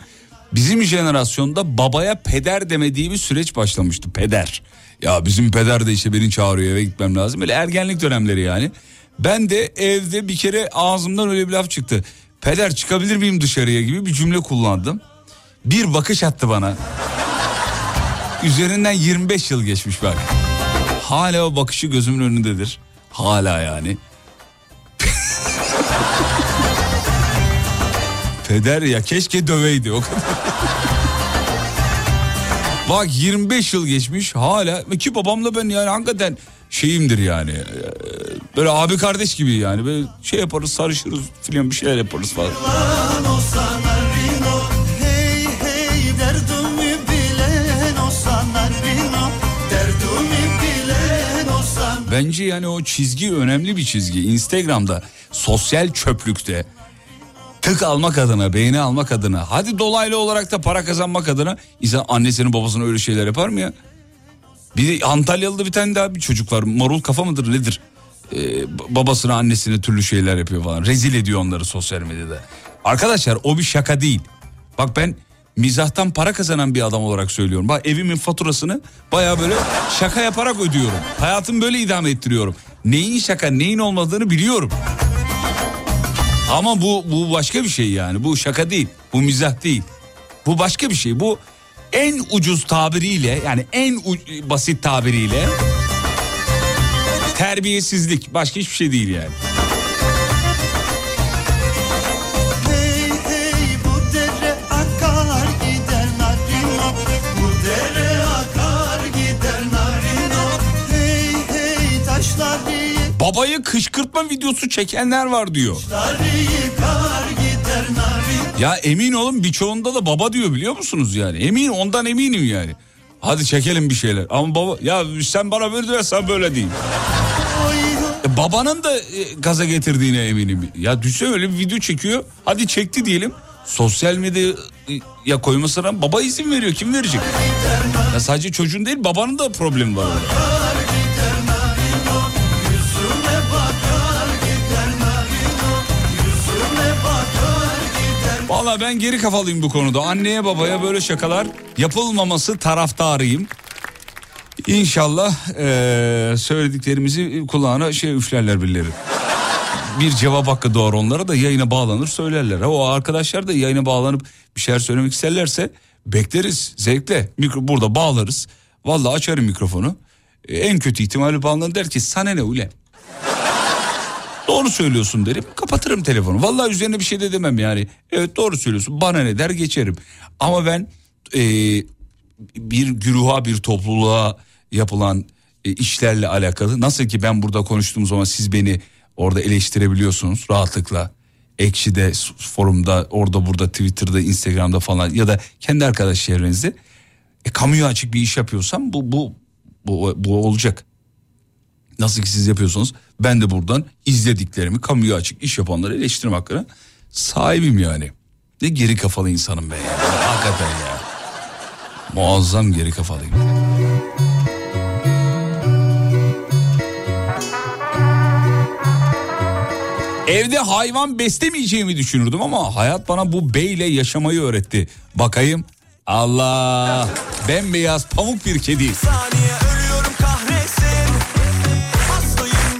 Bizim jenerasyonda babaya peder demediği bir süreç başlamıştı. Peder. Ya bizim peder de işte beni çağırıyor eve gitmem lazım. Böyle ergenlik dönemleri yani. Ben de evde bir kere ağzımdan öyle bir laf çıktı. Peder çıkabilir miyim dışarıya gibi bir cümle kullandım. Bir bakış attı bana. Üzerinden 25 yıl geçmiş bak. Hala o bakışı gözümün önündedir. Hala yani. Peder ya keşke döveydi o kadar. Bak 25 yıl geçmiş hala ki babamla ben yani hakikaten şeyimdir yani. Ee, Böyle abi kardeş gibi yani böyle şey yaparız sarışırız filan bir şeyler yaparız falan. Bence yani o çizgi önemli bir çizgi. Instagram'da sosyal çöplükte tık almak adına, beğeni almak adına, hadi dolaylı olarak da para kazanmak adına insan annesinin babasına öyle şeyler yapar mı ya? Bir Antalyalı'da bir tane daha bir çocuk var. Marul kafa mıdır nedir? Ee, babasına annesine türlü şeyler yapıyor falan. Rezil ediyor onları sosyal medyada. Arkadaşlar o bir şaka değil. Bak ben mizahtan para kazanan bir adam olarak söylüyorum. Bak evimin faturasını baya böyle şaka yaparak ödüyorum. Hayatımı böyle idame ettiriyorum. Neyin şaka neyin olmadığını biliyorum. Ama bu, bu başka bir şey yani. Bu şaka değil. Bu mizah değil. Bu başka bir şey. Bu en ucuz tabiriyle yani en u- basit tabiriyle terbiyesizlik. Başka hiçbir şey değil yani. Babayı kışkırtma videosu çekenler var diyor. Ya emin olun birçoğunda da baba diyor biliyor musunuz yani? Emin ondan eminim yani. Hadi çekelim bir şeyler. Ama baba ya sen bana böyle dersen böyle değil. E, babanın da e, gaza getirdiğine eminim. Ya düşünsene öyle bir video çekiyor. Hadi çekti diyelim. Sosyal medyaya koymasına baba izin veriyor. Kim verecek? Ya sadece çocuğun değil babanın da problemi var orada. Valla ben geri kafalıyım bu konuda. Anneye babaya böyle şakalar yapılmaması taraftarıyım. İnşallah eee, söylediklerimizi kulağına şey üflerler birileri. Bir cevap hakkı doğar onlara da yayına bağlanır söylerler. O arkadaşlar da yayına bağlanıp bir şeyler söylemek isterlerse bekleriz zevkle. Mikro, burada bağlarız. Valla açarım mikrofonu. En kötü ihtimali bağlanır der ki sana ne ulan? Doğru söylüyorsun derim. Kapatırım telefonu. Vallahi üzerine bir şey de demem yani. Evet doğru söylüyorsun. Bana ne der geçerim. Ama ben e, bir güruha bir topluluğa yapılan e, işlerle alakalı nasıl ki ben burada konuştuğum zaman siz beni orada eleştirebiliyorsunuz rahatlıkla. Ekşi'de, forumda, orada burada, Twitter'da, Instagram'da falan ya da kendi arkadaş çevrenizde. E, kamuya açık bir iş yapıyorsam bu bu bu, bu olacak. Nasıl ki siz yapıyorsunuz ben de buradan izlediklerimi kamuya açık iş yapanları eleştirme hakkına sahibim yani. Ne geri kafalı insanım ben ya. Hakikaten ya. Muazzam geri kafalıyım. Evde hayvan beslemeyeceğimi düşünürdüm ama hayat bana bu beyle yaşamayı öğretti. Bakayım. Allah. Bembeyaz pamuk bir kedi. saniye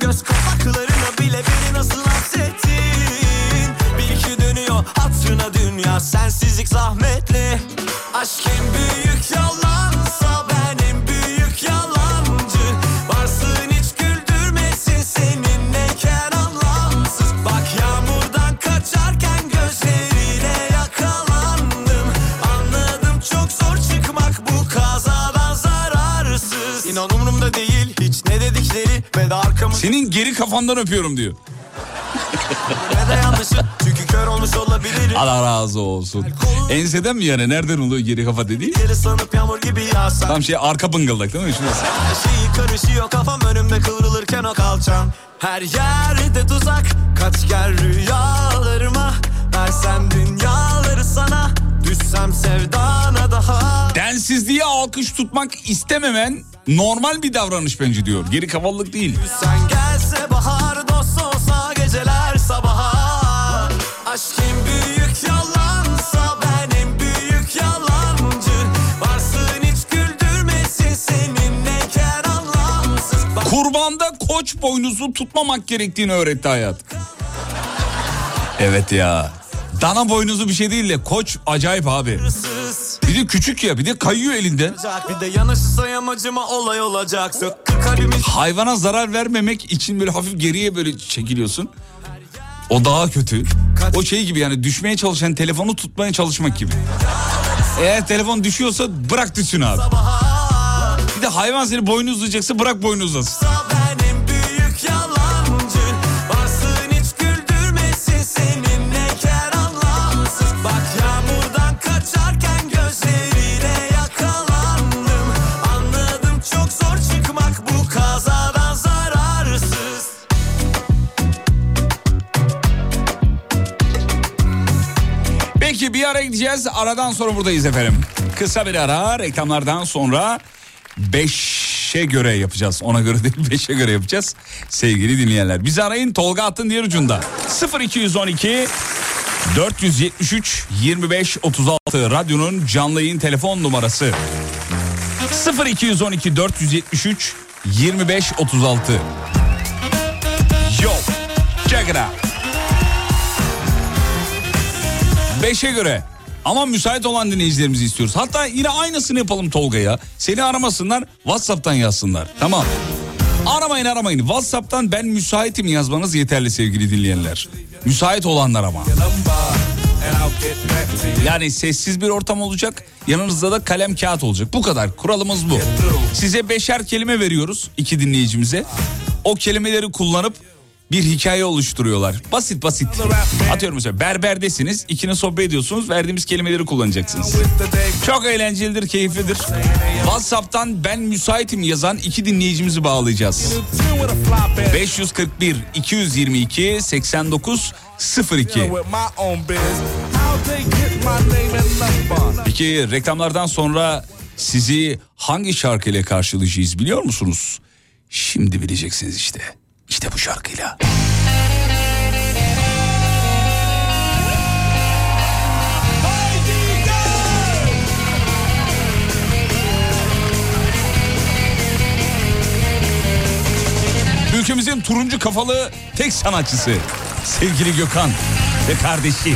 göz kapaklarına bile beni nasıl hapsettin? Bil ki dönüyor hatırına dünya. Sensizlik zahmetli. Aşk en büyük yalansa ve de arkamı Senin geri kafandan öpüyorum diyor. Çünkü kör olmuş olabilirim Allah razı olsun. Enseden mi yani? Nereden oluyor geri kafa dediği? Geri sanıp yağmur gibi yağsan Tam şey arka bıngıldak değil mi? Şurası. Her şeyi karışıyor kafam önümde kıvrılırken o kalçam Her yerde tuzak kaç gel rüyalarıma Versem dünyaları sana Düşsem sevdana daha Densizliğe alkış tutmak istememen normal bir davranış bence diyor. Geri kafalılık değil. Sen gelse bahar dost olsa geceler sabaha Aşk en büyük yalansa ben en büyük yalancı Varsın hiç güldürmesin seninleyken anlamsız Bak Kurbanda koç boynuzu tutmamak gerektiğini öğretti hayat. Evet ya. Dana boynuzu bir şey değil de koç acayip abi. Bir de küçük ya bir de kayıyor elinden. Bir de yanaşırsa yamacıma olay olacak Hayvana zarar vermemek için böyle hafif geriye böyle çekiliyorsun. O daha kötü. O şey gibi yani düşmeye çalışan telefonu tutmaya çalışmak gibi. Eğer telefon düşüyorsa bırak düşsün abi. Bir de hayvan seni boynu uzayacaksa bırak boynu bir ara gideceğiz. Aradan sonra buradayız efendim. Kısa bir ara reklamlardan sonra 5'e göre yapacağız. Ona göre değil 5'e göre yapacağız. Sevgili dinleyenler. Bizi arayın Tolga Attın diğer ucunda. 0212 473 25 36 radyonun canlı yayın telefon numarası. 0212 473 25 36 Yo check it out. Beşe göre. Ama müsait olan dinleyicilerimizi istiyoruz. Hatta yine aynısını yapalım Tolga'ya. Seni aramasınlar WhatsApp'tan yazsınlar. Tamam. Aramayın aramayın. WhatsApp'tan ben müsaitim yazmanız yeterli sevgili dinleyenler. Müsait olanlar ama. Yani sessiz bir ortam olacak. Yanınızda da kalem kağıt olacak. Bu kadar. Kuralımız bu. Size beşer kelime veriyoruz iki dinleyicimize. O kelimeleri kullanıp bir hikaye oluşturuyorlar. Basit basit. Atıyorum mesela berberdesiniz. ikiniz sohbet ediyorsunuz. Verdiğimiz kelimeleri kullanacaksınız. Çok eğlencelidir, keyiflidir. WhatsApp'tan ben müsaitim yazan iki dinleyicimizi bağlayacağız. 541 222 89 02. Peki reklamlardan sonra sizi hangi şarkıyla karşılayacağız biliyor musunuz? Şimdi bileceksiniz işte. İşte bu şarkıyla. Ülkemizin turuncu kafalı tek sanatçısı sevgili Gökhan ve kardeşi.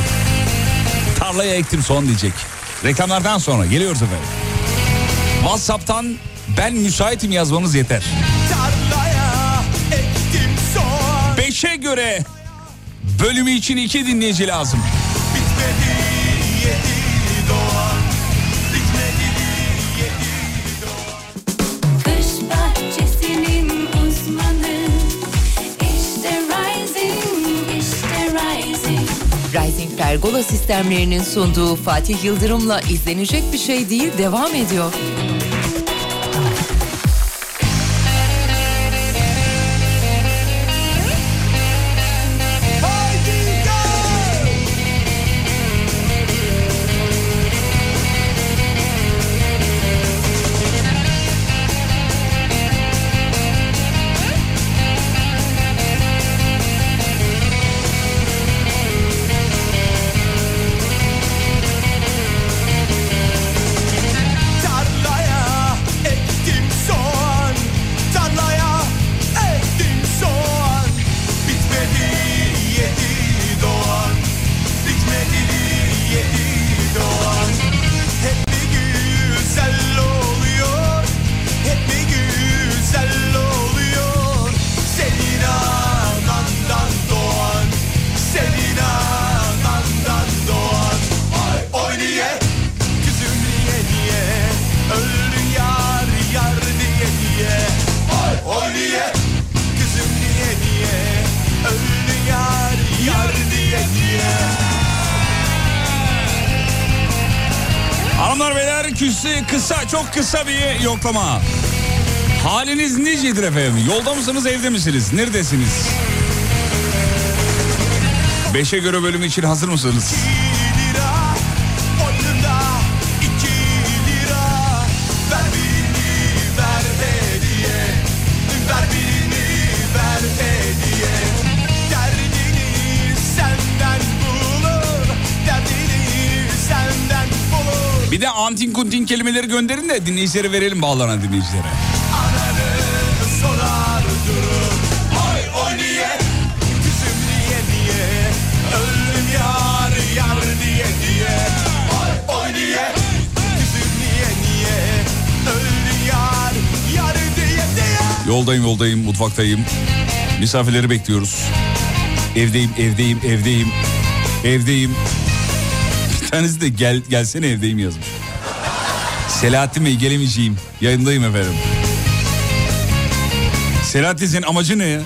Tarlaya ektim son diyecek. Reklamlardan sonra geliyoruz efendim. WhatsApp'tan ben müsaitim yazmanız yeter. Tarlaya 5'e göre bölümü için iki dinleyici lazım. Bitmedi, yedi, Rising Pergola sistemlerinin sunduğu Fatih Yıldırım'la izlenecek bir şey değil devam ediyor. Yoklama. Haliniz nicedir efendim? Yolda mısınız evde misiniz? Neredesiniz? Beşe göre bölüm için hazır mısınız? Antin kuntin kelimeleri gönderin de dinleyicilere verelim bağlanan dinleyicilere. Yoldayım yoldayım mutfaktayım. Misafirleri bekliyoruz. Evdeyim evdeyim evdeyim. Evdeyim. Bir tanesi de gel gelsene evdeyim yazmış. Selahattin Bey gelemeyeceğim. Yayındayım efendim. Selahattin senin amacı ne ya?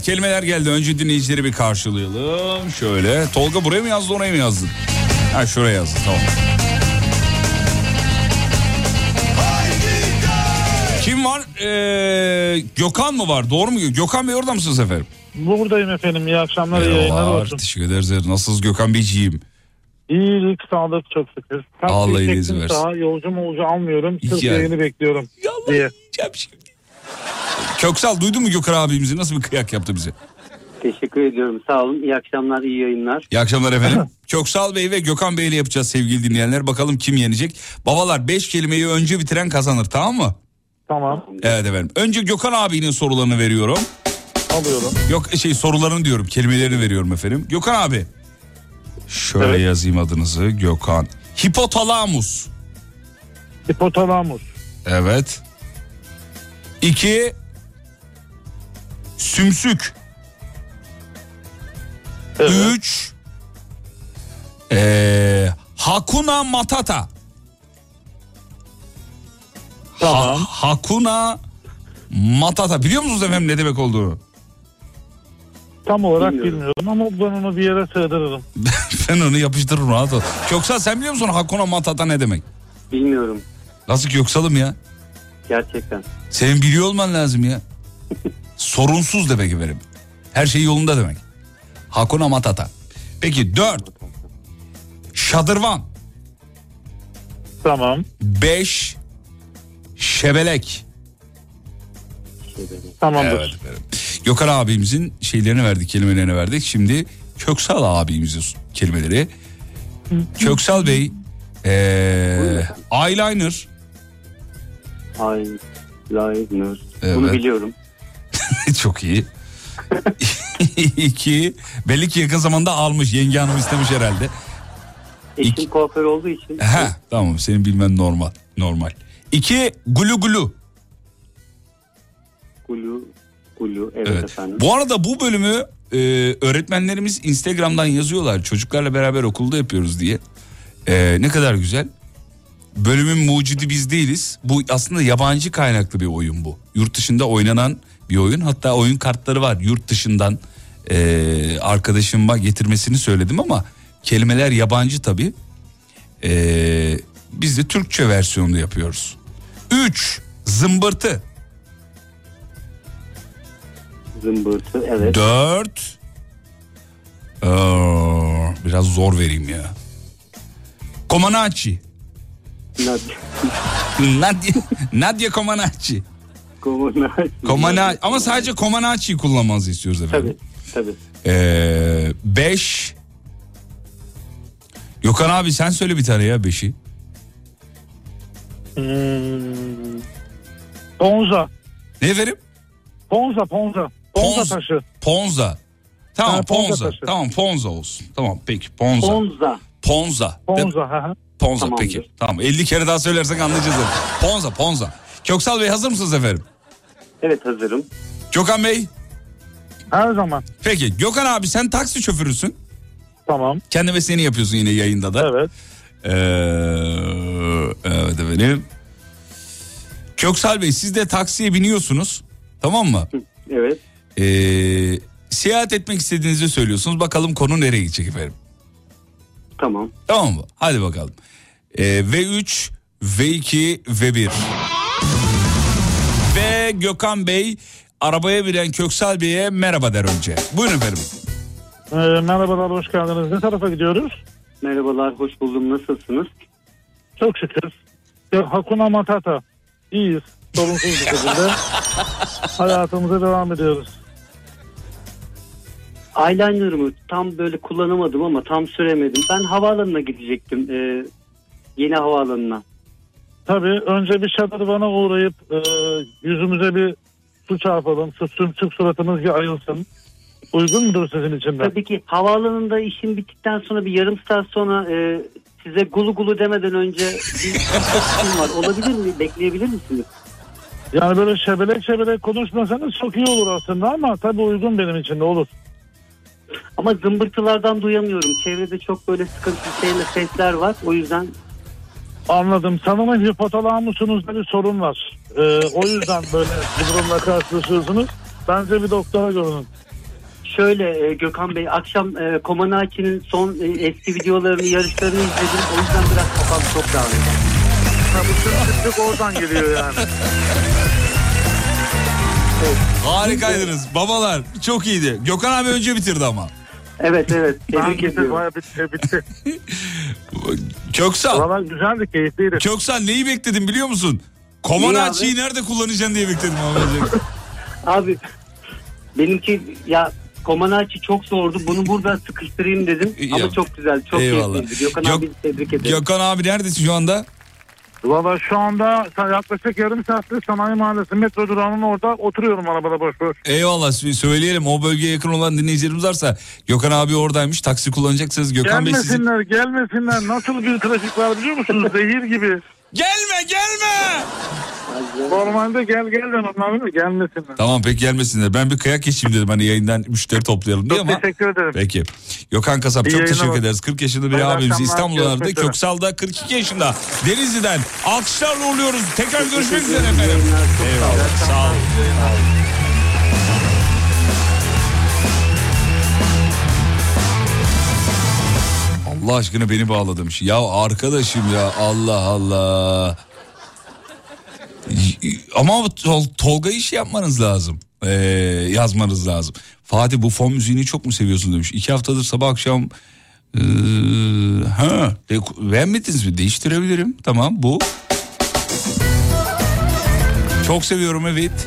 Evet kelimeler geldi. Önce dinleyicileri bir karşılayalım. Şöyle. Tolga buraya mı yazdı oraya mı yazdı? Ha şuraya yazdı tamam. Kim var? Ee, Gökhan mı var? Doğru mu? Gökhan Bey orada mısınız efendim? Buradayım efendim. İyi akşamlar, iyi yayınlar Merhabalar. olsun. Teşekkür ederiz. Nasılsınız Gökhan Beyciğim? İyilik, sağlık çok şükür. Tam Allah iyiliğinizi versin. Daha yolcu molcu almıyorum. Sırf Ya. yayını bekliyorum diye. Köksal duydun mu Gökhan abimizi? Nasıl bir kıyak yaptı bize? Teşekkür ediyorum. Sağ olun. İyi akşamlar, iyi yayınlar. İyi akşamlar efendim. Köksal Bey ve Gökhan Bey ile yapacağız sevgili dinleyenler. Bakalım kim yenecek? Babalar 5 kelimeyi önce bitiren kazanır tamam mı? Tamam. Evet efendim. Önce Gökhan abinin sorularını veriyorum. Alıyorum. Yok şey sorularını diyorum kelimelerini veriyorum efendim. Gökhan abi. Şöyle yazayım adınızı Gökhan. Hipotalamus. Hipotalamus. Evet. İki. Sümsük. Üç. Ee, Hakuna Matata. Tamam. Hakuna Matata. Biliyor musunuz efendim ne demek olduğunu? Tam olarak Bilmiyorum. bilmiyorum ama ben onu bir yere sığdırırım. ben onu yapıştırırım rahat ol. Köksal sen biliyor musun Hakuna Matata ne demek? Bilmiyorum. Nasıl Köksal'ım ya? Gerçekten. Senin biliyor olman lazım ya. Sorunsuz demek efendim. Her şey yolunda demek. Hakuna Matata. Peki dört. Şadırvan. Tamam. Beş. Şebelek. Tamamdır. Evet efendim. Gökhan abimizin şeylerini verdik, kelimelerini verdik. Şimdi Köksal abimizin kelimeleri. Köksal Bey, ee, eyeliner. Eyeliner. Evet. Bunu biliyorum. Çok iyi. İki, belli ki yakın zamanda almış. Yenge hanım istemiş herhalde. Eşim kuaför olduğu için. He, tamam senin bilmen normal. Normal. İki, gulu gulu. Gulu. Gulu. Evet, Evet. efendim. Bu arada bu bölümü e, öğretmenlerimiz Instagram'dan yazıyorlar. Çocuklarla beraber okulda yapıyoruz diye. E, ne kadar güzel. Bölümün mucidi biz değiliz. Bu aslında yabancı kaynaklı bir oyun bu. Yurt dışında oynanan bir oyun. Hatta oyun kartları var. Yurt dışından e, arkadaşıma getirmesini söyledim ama kelimeler yabancı tabii. E, biz de Türkçe versiyonunu yapıyoruz. 3. Zımbırtı. Zımbırtı. Evet. Dört. Aa, biraz zor vereyim ya. Comaneci. Nadia, Nadia Comaneci. Comaneci. Comaneci. Ama sadece Comaneci'yi kullanmanızı istiyoruz efendim. Tabii. Ee, beş. Gökhan abi sen söyle bir tane ya beşi. Hmm. Ponza. Ne efendim? Ponza, ponza. Ponza Ponz- taşı. Ponza. Tamam Ha, Ponza Ponza. taşı. Tamam Ponza olsun. Tamam peki Ponza. Ponza. Ponza. Ponza. ha, ha. Ponza Tamamdır. peki. Tamam 50 kere daha söylersek anlayacağız. Ponza Ponza. Köksal Bey hazır mısınız efendim? Evet hazırım. Gökhan Bey. Her zaman. Peki Gökhan abi sen taksi şoförüsün. Tamam. Kendi mesleğini yapıyorsun yine yayında da. Evet. Ee, evet efendim. Köksal Bey siz de taksiye biniyorsunuz. Tamam mı? Evet. Ee, seyahat etmek istediğinizi söylüyorsunuz. Bakalım konu nereye gidecek efendim. Tamam. Tamam mı? Hadi bakalım. Ee, V3, V2, V1. Ve Gökhan Bey arabaya binen Köksal Bey'e merhaba der önce. Buyurun efendim. Ee, merhabalar, hoş geldiniz. Ne tarafa gidiyoruz? Merhabalar, hoş buldum. Nasılsınız? Çok şükür. Hakuna Matata. İyiyiz. Sorunsuz bir şekilde. Hayatımıza devam ediyoruz. Eyeliner'ımı tam böyle kullanamadım ama tam süremedim. Ben havaalanına gidecektim. Ee, yeni havaalanına. Tabii önce bir şadırvana uğrayıp e, yüzümüze bir su çarpalım. Su sümsük suratımız bir ayılsın. Uygun mudur sizin için de? Tabii ki havaalanında işim bittikten sonra bir yarım saat sonra e, size gulu gulu demeden önce bir var. Olabilir mi? Bekleyebilir misiniz? Yani böyle şebelek şebelek konuşmasanız çok iyi olur aslında ama tabii uygun benim için de olur. Ama zımbırtılardan duyamıyorum. Çevrede çok böyle sıkıntılı şeyler, sesler var. O yüzden Anladım. Sanırım hipotalamusunuzda bir sorun var. Ee, o yüzden böyle bir durumla karşılaşıyorsunuz. Bence bir doktora görünün. Şöyle e, Gökhan Bey akşam e, Comaneci'nin son e, eski videolarını yarışlarını izledim. O yüzden biraz kafam çok dağınık. Ha, bu sümsüklük oradan geliyor yani. Harikaydınız babalar çok iyiydi. Gökhan abi önce bitirdi ama. Evet evet. Tebrik ediyorum. bayağı bitti, bitti. Köksal. Valla güzeldi, keyifliydi. Köksal neyi bekledin biliyor musun? Comaneci'yi nerede kullanacaksın diye bekledim. abi. Abi benimki ya Comaneci çok zordu. Bunu burada sıkıştırayım dedim. Ama çok güzel. Çok eyvallah. keyifliydi. Gökhan Gök- abi tebrik ederim. Gökhan abi neredesin şu anda? Valla şu anda yaklaşık yarım saattir Sanayi Mahallesi metro durağının orada oturuyorum arabada boş boş. Eyvallah sö- söyleyelim o bölgeye yakın olan dinleyicilerimiz varsa Gökhan abi oradaymış taksi kullanacaksanız Gökhan Bey sizi... Gelmesinler gelmesinler nasıl bir trafik var biliyor musunuz zehir gibi. Gelme gelme. Normalde gel gel demem abi de gelmesinler. Tamam pek gelmesinler ben bir kıyak geçeyim dedim hani yayından müşteri toplayalım diye Çok ama... teşekkür ederim. Peki. Gökhan Kasap İyi çok yayınlar teşekkür ederiz. 40 yaşında bir Hayırlı abimiz akşamlar, İstanbul'da aradı. görüşmek üzere. Köksal'da 42 yaşında. Denizli'den alkışlarla uğurluyoruz. Tekrar görüşmek üzere efendim. Eyvallah. Sağ olun. Allah aşkına beni bağla demiş. Ya arkadaşım ya Allah Allah. Ama Tol- Tolga iş yapmanız lazım. Ee, yazmanız lazım. Fatih bu fon müziğini çok mu seviyorsun demiş. İki haftadır sabah akşam ee, ha beğenmediniz mi? Değiştirebilirim. Tamam bu. Çok seviyorum evet.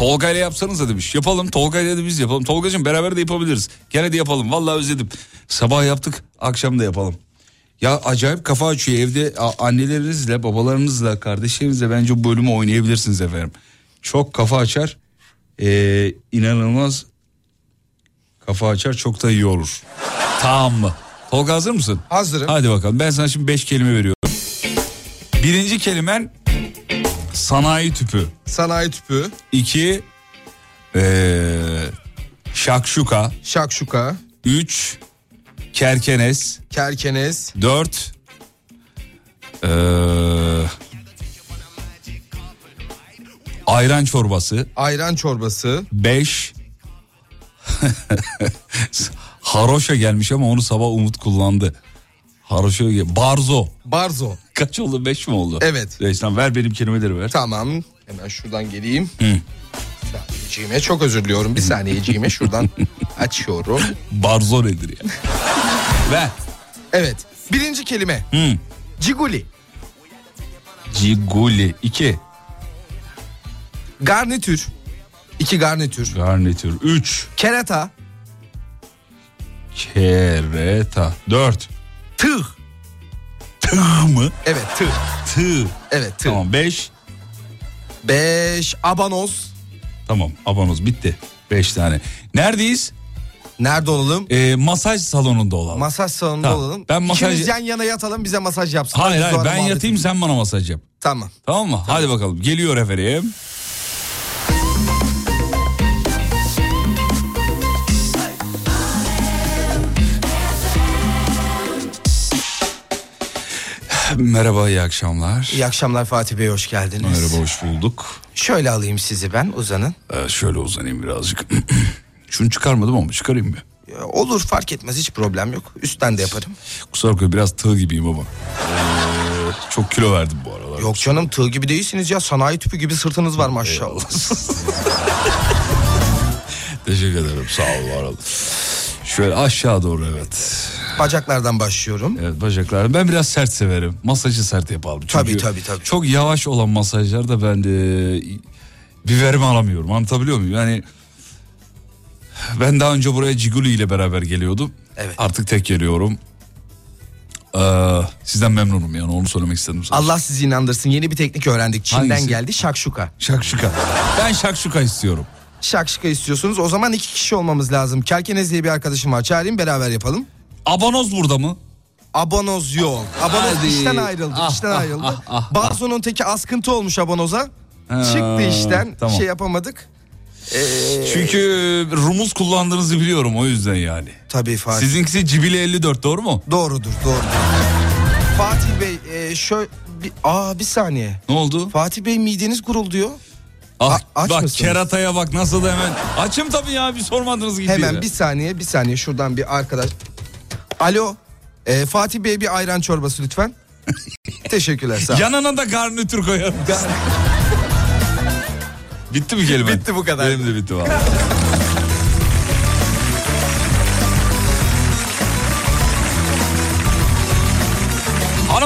Tolga ile yapsanız da demiş. Yapalım Tolga ile de biz yapalım. Tolgacığım beraber de yapabiliriz. Gene de yapalım. Vallahi özledim. Sabah yaptık akşam da yapalım. Ya acayip kafa açıyor evde annelerinizle babalarınızla kardeşlerinizle bence bu bölümü oynayabilirsiniz efendim. Çok kafa açar. Ee, inanılmaz kafa açar çok da iyi olur. Tamam mı? Tolga hazır mısın? Hazırım. Hadi bakalım ben sana şimdi beş kelime veriyorum. Birinci kelimen sanayi tüpü. Sanayi tüpü. İki ee, şakşuka. Şakşuka. Üç kerkenes. Kerkenes. Dört ee, ayran çorbası. Ayran çorbası. Beş haroşa gelmiş ama onu sabah Umut kullandı. Haroşa barzo. Barzo. Kaç oldu? Beş mi oldu? Evet. Tamam, ver benim kelimeleri ver. Tamam. Hemen şuradan geleyim. Hı. Saniyeciğime çok özür diliyorum. Bir saniyeciğime şuradan açıyorum. Barzo nedir ya? ver. Evet. Birinci kelime. Hı. Ciguli. Ciguli. iki. Garnitür. İki garnitür. Garnitür. Üç. Kerata. Kereta. Dört. Tığ. Tığ mı? Evet tığ. Tığ. Evet tığ. Tamam beş. Beş. Abanoz. Tamam abanoz bitti. Beş tane. Neredeyiz? Nerede olalım? Ee, masaj salonunda olalım. Masaj salonunda Tamam. olalım. Ben masaj- İkimiz yan yana yatalım bize masaj yapsın. hayır hayır ben yatayım sen bana masaj yap. Tamam. Tamam mı? Hadi bakalım. Geliyor efendim. Merhaba, iyi akşamlar. İyi akşamlar Fatih Bey hoş geldiniz. Merhaba, hoş bulduk. Şöyle alayım sizi ben uzanın. Ee, şöyle uzanayım birazcık. Şunu çıkarmadım ama çıkarayım mı? Ya, Olur fark etmez hiç problem yok. Üstten de yaparım. Kusura bakma biraz tığ gibiyim ama. Ee, çok kilo verdim bu aralar. Yok canım tığ gibi değilsiniz ya sanayi tüpü gibi sırtınız var maşallah. Teşekkür ederim sağ ol var ol. Şöyle aşağı doğru evet. Bacaklardan başlıyorum. Evet bacaklar. Ben biraz sert severim. Masajı sert yapalım. Çünkü Tabii, tabii, tabii. Çok yavaş olan masajlarda ben de bir verim alamıyorum. Anlatabiliyor muyum? Yani ben daha önce buraya Ciguli ile beraber geliyordum. Evet. Artık tek geliyorum. Ee, sizden memnunum yani onu söylemek istedim. sana. Allah sizi inandırsın yeni bir teknik öğrendik. Çin'den Hangisi? geldi şakşuka. Şakşuka. Ben şakşuka istiyorum. Şakşuka istiyorsunuz o zaman iki kişi olmamız lazım. Kerkenez diye bir arkadaşım var çağırayım beraber yapalım. Abanoz burada mı? Abonoz yok. Abonoz Hadi. işten ayrıldı. Ah, işten ah, ayrıldı. ah, ah, Barzo'nun teki askıntı olmuş abonoza. Ha, Çıktı işten. tamam. Şey yapamadık. Ee, Çünkü rumuz kullandığınızı biliyorum o yüzden yani. Tabii Fatih. Sizinkisi Cibili 54 doğru mu? Doğrudur doğrudur. Fatih Bey e, şöyle bir, aa bir saniye. Ne oldu? Fatih Bey mideniz gurulduyor. Ah, A- aç bak mısınız? kerataya bak nasıl da hemen. Açım tabii ya bir sormadınız gibi. Hemen bir saniye bir saniye şuradan bir arkadaş. Alo. E, Fatih Bey bir ayran çorbası lütfen. Teşekkürler sağ ol. Yanına da garnitür koyarım. bitti mi kelime? Bitti bu kadar. Benim de bitti valla.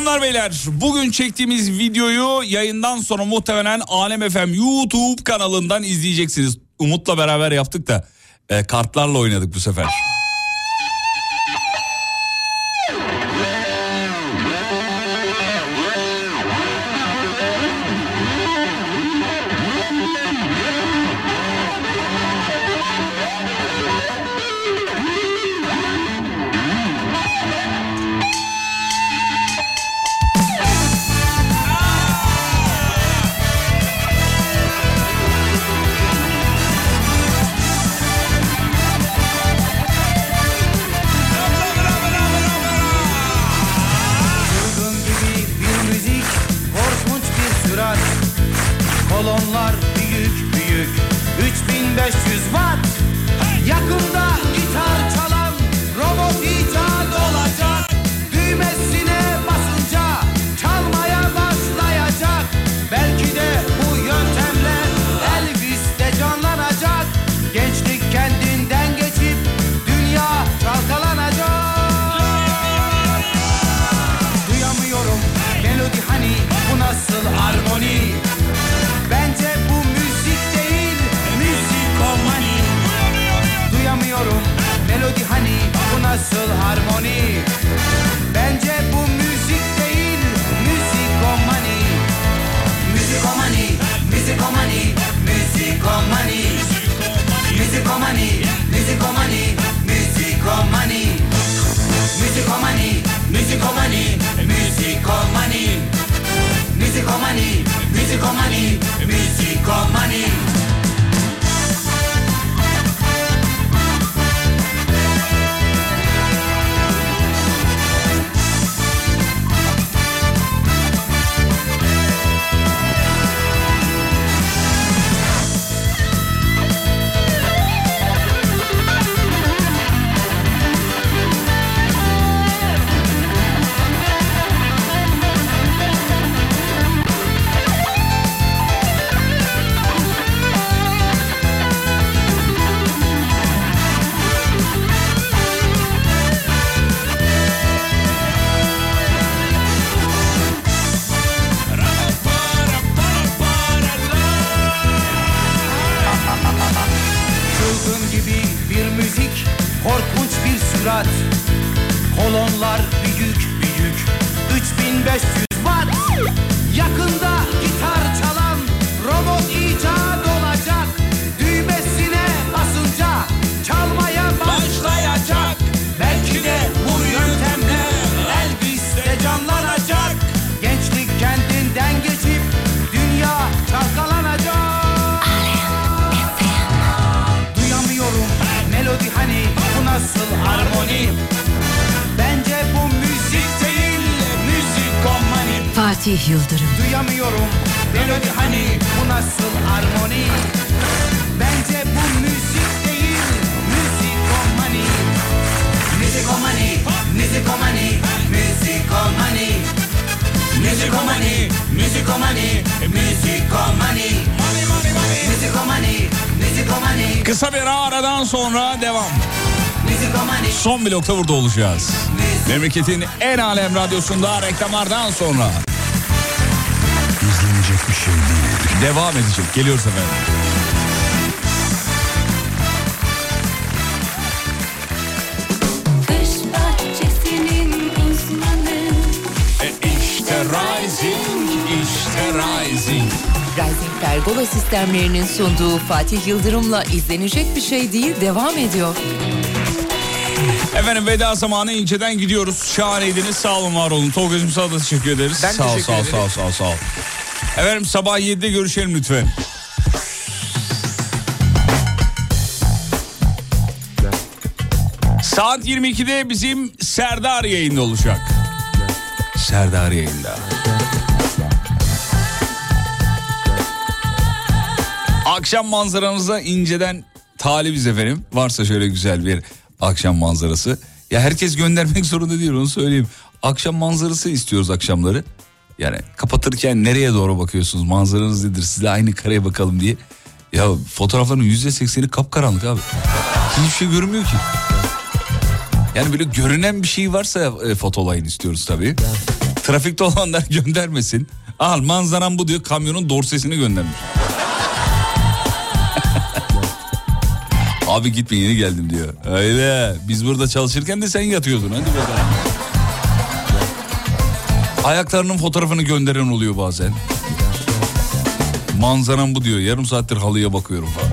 Hanımlar beyler bugün çektiğimiz videoyu yayından sonra muhtemelen Alem FM YouTube kanalından izleyeceksiniz. Umut'la beraber yaptık da e, kartlarla oynadık bu sefer. Nasıl harmoni? Bence bu müzik değil müzikomani. Müzikomani, müzikomani, müzikomani. Müzikomani, müzikomani, müzikomani. Müzikomani, müzikomani, müzikomani. Müzikomani, müzikomani, müzikomani Yıldırım. Duyamıyorum melodi hani bu nasıl harmoni Bence bu müzik değil müzikomani Müzikomani, müzikomani, müzikomani Müzikomani, müzikomani, müzikomani Müzikomani, müzikomani Kısa bir aradan sonra devam. Son blokta burada olacağız. Memleketin en alem radyosunda reklamlardan sonra. Devam edecek. Geliyoruz efendim. E işte Rising, işte Rising. Rising Pergola sistemlerinin sunduğu Fatih Yıldırım'la izlenecek bir şey değil devam ediyor. Efendim veda zamanı inceden gidiyoruz. Şahaneydiniz. Sağ olun var olun. Tolga'cığım sana da teşekkür ederiz. Ben sağ ol, teşekkür sağ ol, ederim. sağ ol, sağ ol, sağ ol. Efendim sabah 7'de görüşelim lütfen. Saat 22'de bizim Serdar yayında olacak. Serdar yayında. Akşam manzaranıza inceden talibiz efendim. Varsa şöyle güzel bir akşam manzarası. Ya herkes göndermek zorunda değil onu söyleyeyim. Akşam manzarası istiyoruz akşamları. Yani kapatırken nereye doğru bakıyorsunuz? Manzaranız nedir? Sizle aynı kareye bakalım diye. Ya fotoğrafların yüzde sekseni kapkaranlık abi. Hiçbir şey görünmüyor ki. Yani böyle görünen bir şey varsa e, fotolayın istiyoruz tabii. Trafikte olanlar göndermesin. Al manzaram bu diyor kamyonun dorsesini göndermiş. Abi gitme yeni geldim diyor. Öyle. Biz burada çalışırken de sen yatıyordun. Hadi bakalım. Ayaklarının fotoğrafını gönderen oluyor bazen. Manzaram bu diyor. Yarım saattir halıya bakıyorum falan.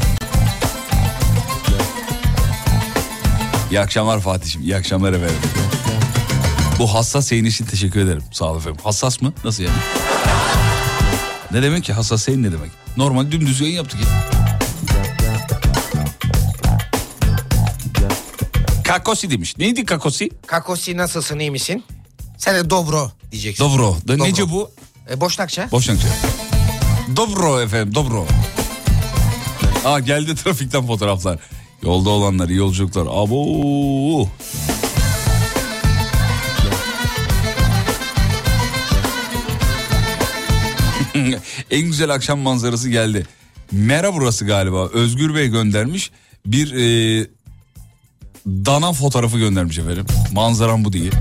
İyi akşamlar Fatih'im. İyi akşamlar efendim. Bu hassas yayın için teşekkür ederim. Sağ olun efendim. Hassas mı? Nasıl yani? Ne demek ki hassas yayın ne demek? Normal dümdüz yayın yaptık ya. Kakosi demiş. Neydi kakosi? Kakosi nasılsın iyi misin? Sen de dobro diyeceksin. Dobro. Da nece bu? E, boşnakça. Boşnakça. Dobro efendim dobro. Aa geldi trafikten fotoğraflar. Yolda olanlar yolculuklar. Abo. en güzel akşam manzarası geldi. Mera burası galiba. Özgür Bey göndermiş. Bir e, dana fotoğrafı göndermiş efendim. Manzaram bu diye.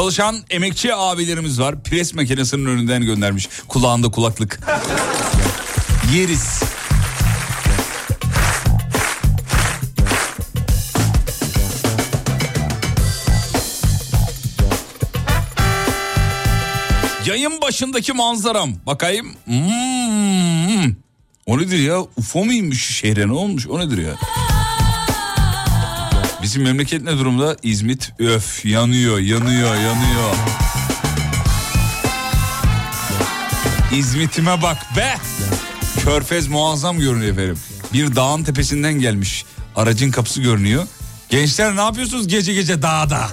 Çalışan emekçi abilerimiz var. Pres makinesinin önünden göndermiş. Kulağında kulaklık. Yeriz. Yayın başındaki manzaram. Bakayım. Hmm. O nedir ya? UFO mu inmiş şehre ne olmuş? O nedir ya? Bizim memleket ne durumda? İzmit öf yanıyor yanıyor yanıyor. İzmit'ime bak be. Körfez muazzam görünüyor efendim. Bir dağın tepesinden gelmiş. Aracın kapısı görünüyor. Gençler ne yapıyorsunuz gece gece dağda?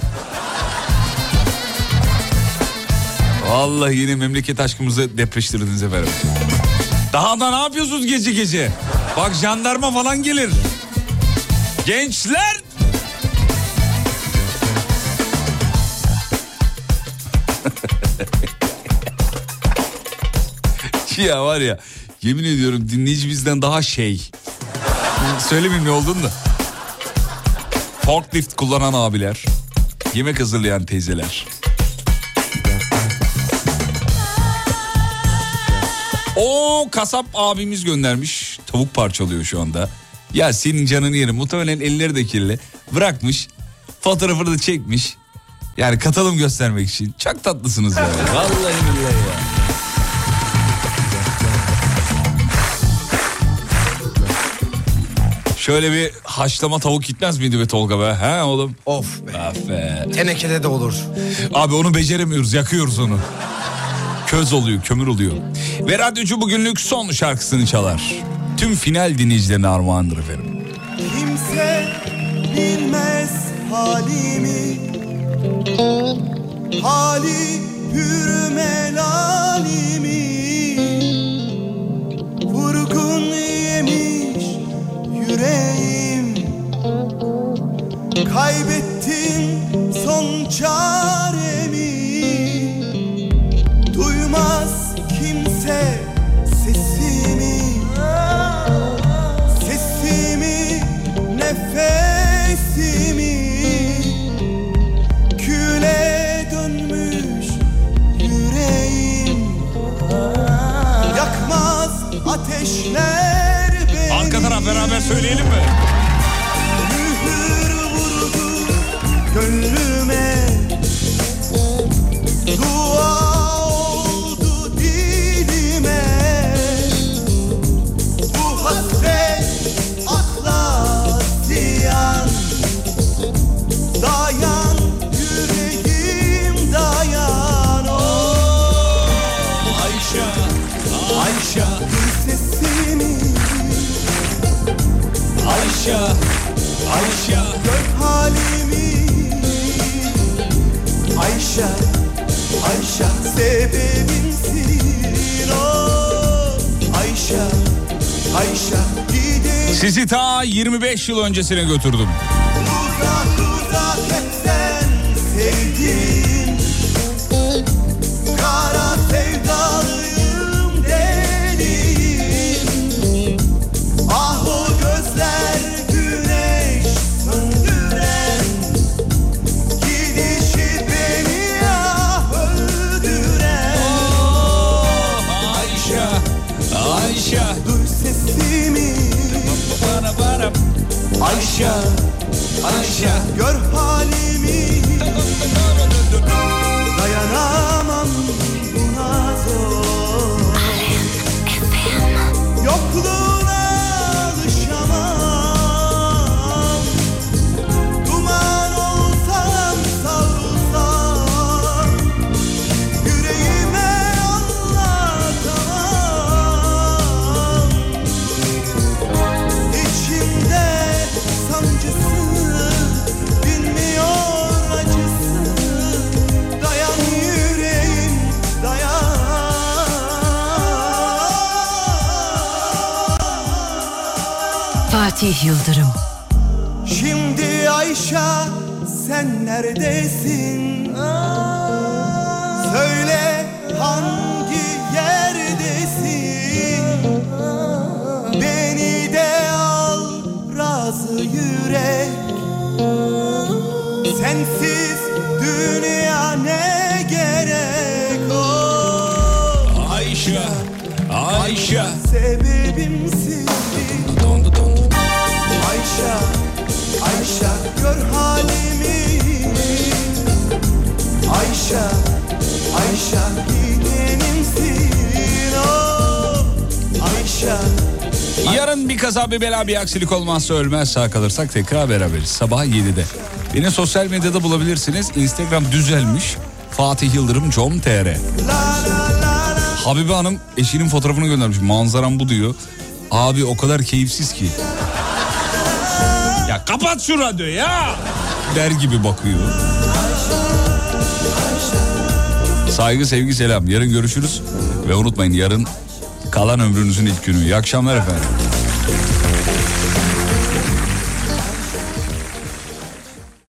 Vallahi yine memleket aşkımızı depreştirdiniz efendim. Dağda ne yapıyorsunuz gece gece? Bak jandarma falan gelir. Gençler ya var ya yemin ediyorum dinleyici bizden daha şey. Söylemeyeyim ne olduğunu da. Forklift kullanan abiler. Yemek hazırlayan teyzeler. O kasap abimiz göndermiş. Tavuk parçalıyor şu anda. Ya senin canını yerim. Muhtemelen elleri de kirli. Bırakmış. Fotoğrafını da çekmiş. Yani katalım göstermek için. Çok tatlısınız ya. Vallahi billahi Şöyle bir haşlama tavuk gitmez miydi be Tolga be? He oğlum? Of be. Aferin. Tenekede de olur. Abi onu beceremiyoruz yakıyoruz onu. Köz oluyor kömür oluyor. Ve radyocu bugünlük son şarkısını çalar. Tüm final dinleyicilerine armağandır efendim. Kimse bilmez halimi Hali hür Kaybettim son çaremi. Duymaz kimse sesimi. Sesimi, nefesimi. Küle dönmüş yüreğim. Yakmaz ateşler beni Arka taraf beraber söyleyelim mi? Gönlüme. Dua oldu dilime. Bu hasret akla ziyan. Dayan yüreğim dayan. Oh. Ayşe, Ayşe. Sesimi Ayşe, Ayşe. Gör halimi Ayşe, Ayşe sebebimsin oh. Ayşe, Ayşe gidelim Sizi ta 25 yıl öncesine götürdüm. uzak uzak hep sen sevdin Kara sevdalıyım Ayşe Ayşe. Gör halimi. Dayanamam buna zor. Yokluğuna Fatih Yıldırım Şimdi Ayşe sen neredesin? Bir kaza bir bela bir aksilik olmazsa ölmez sağ kalırsak tekrar beraberiz. Sabah 7'de. Beni sosyal medyada bulabilirsiniz. Instagram düzelmiş. Fatih Yıldırım com.tr Habibe Hanım eşinin fotoğrafını göndermiş. Manzaram bu diyor. Abi o kadar keyifsiz ki. Ya kapat şu radyoyu ya. Der gibi bakıyor. Saygı sevgi selam. Yarın görüşürüz. Ve unutmayın yarın kalan ömrünüzün ilk günü. İyi akşamlar efendim.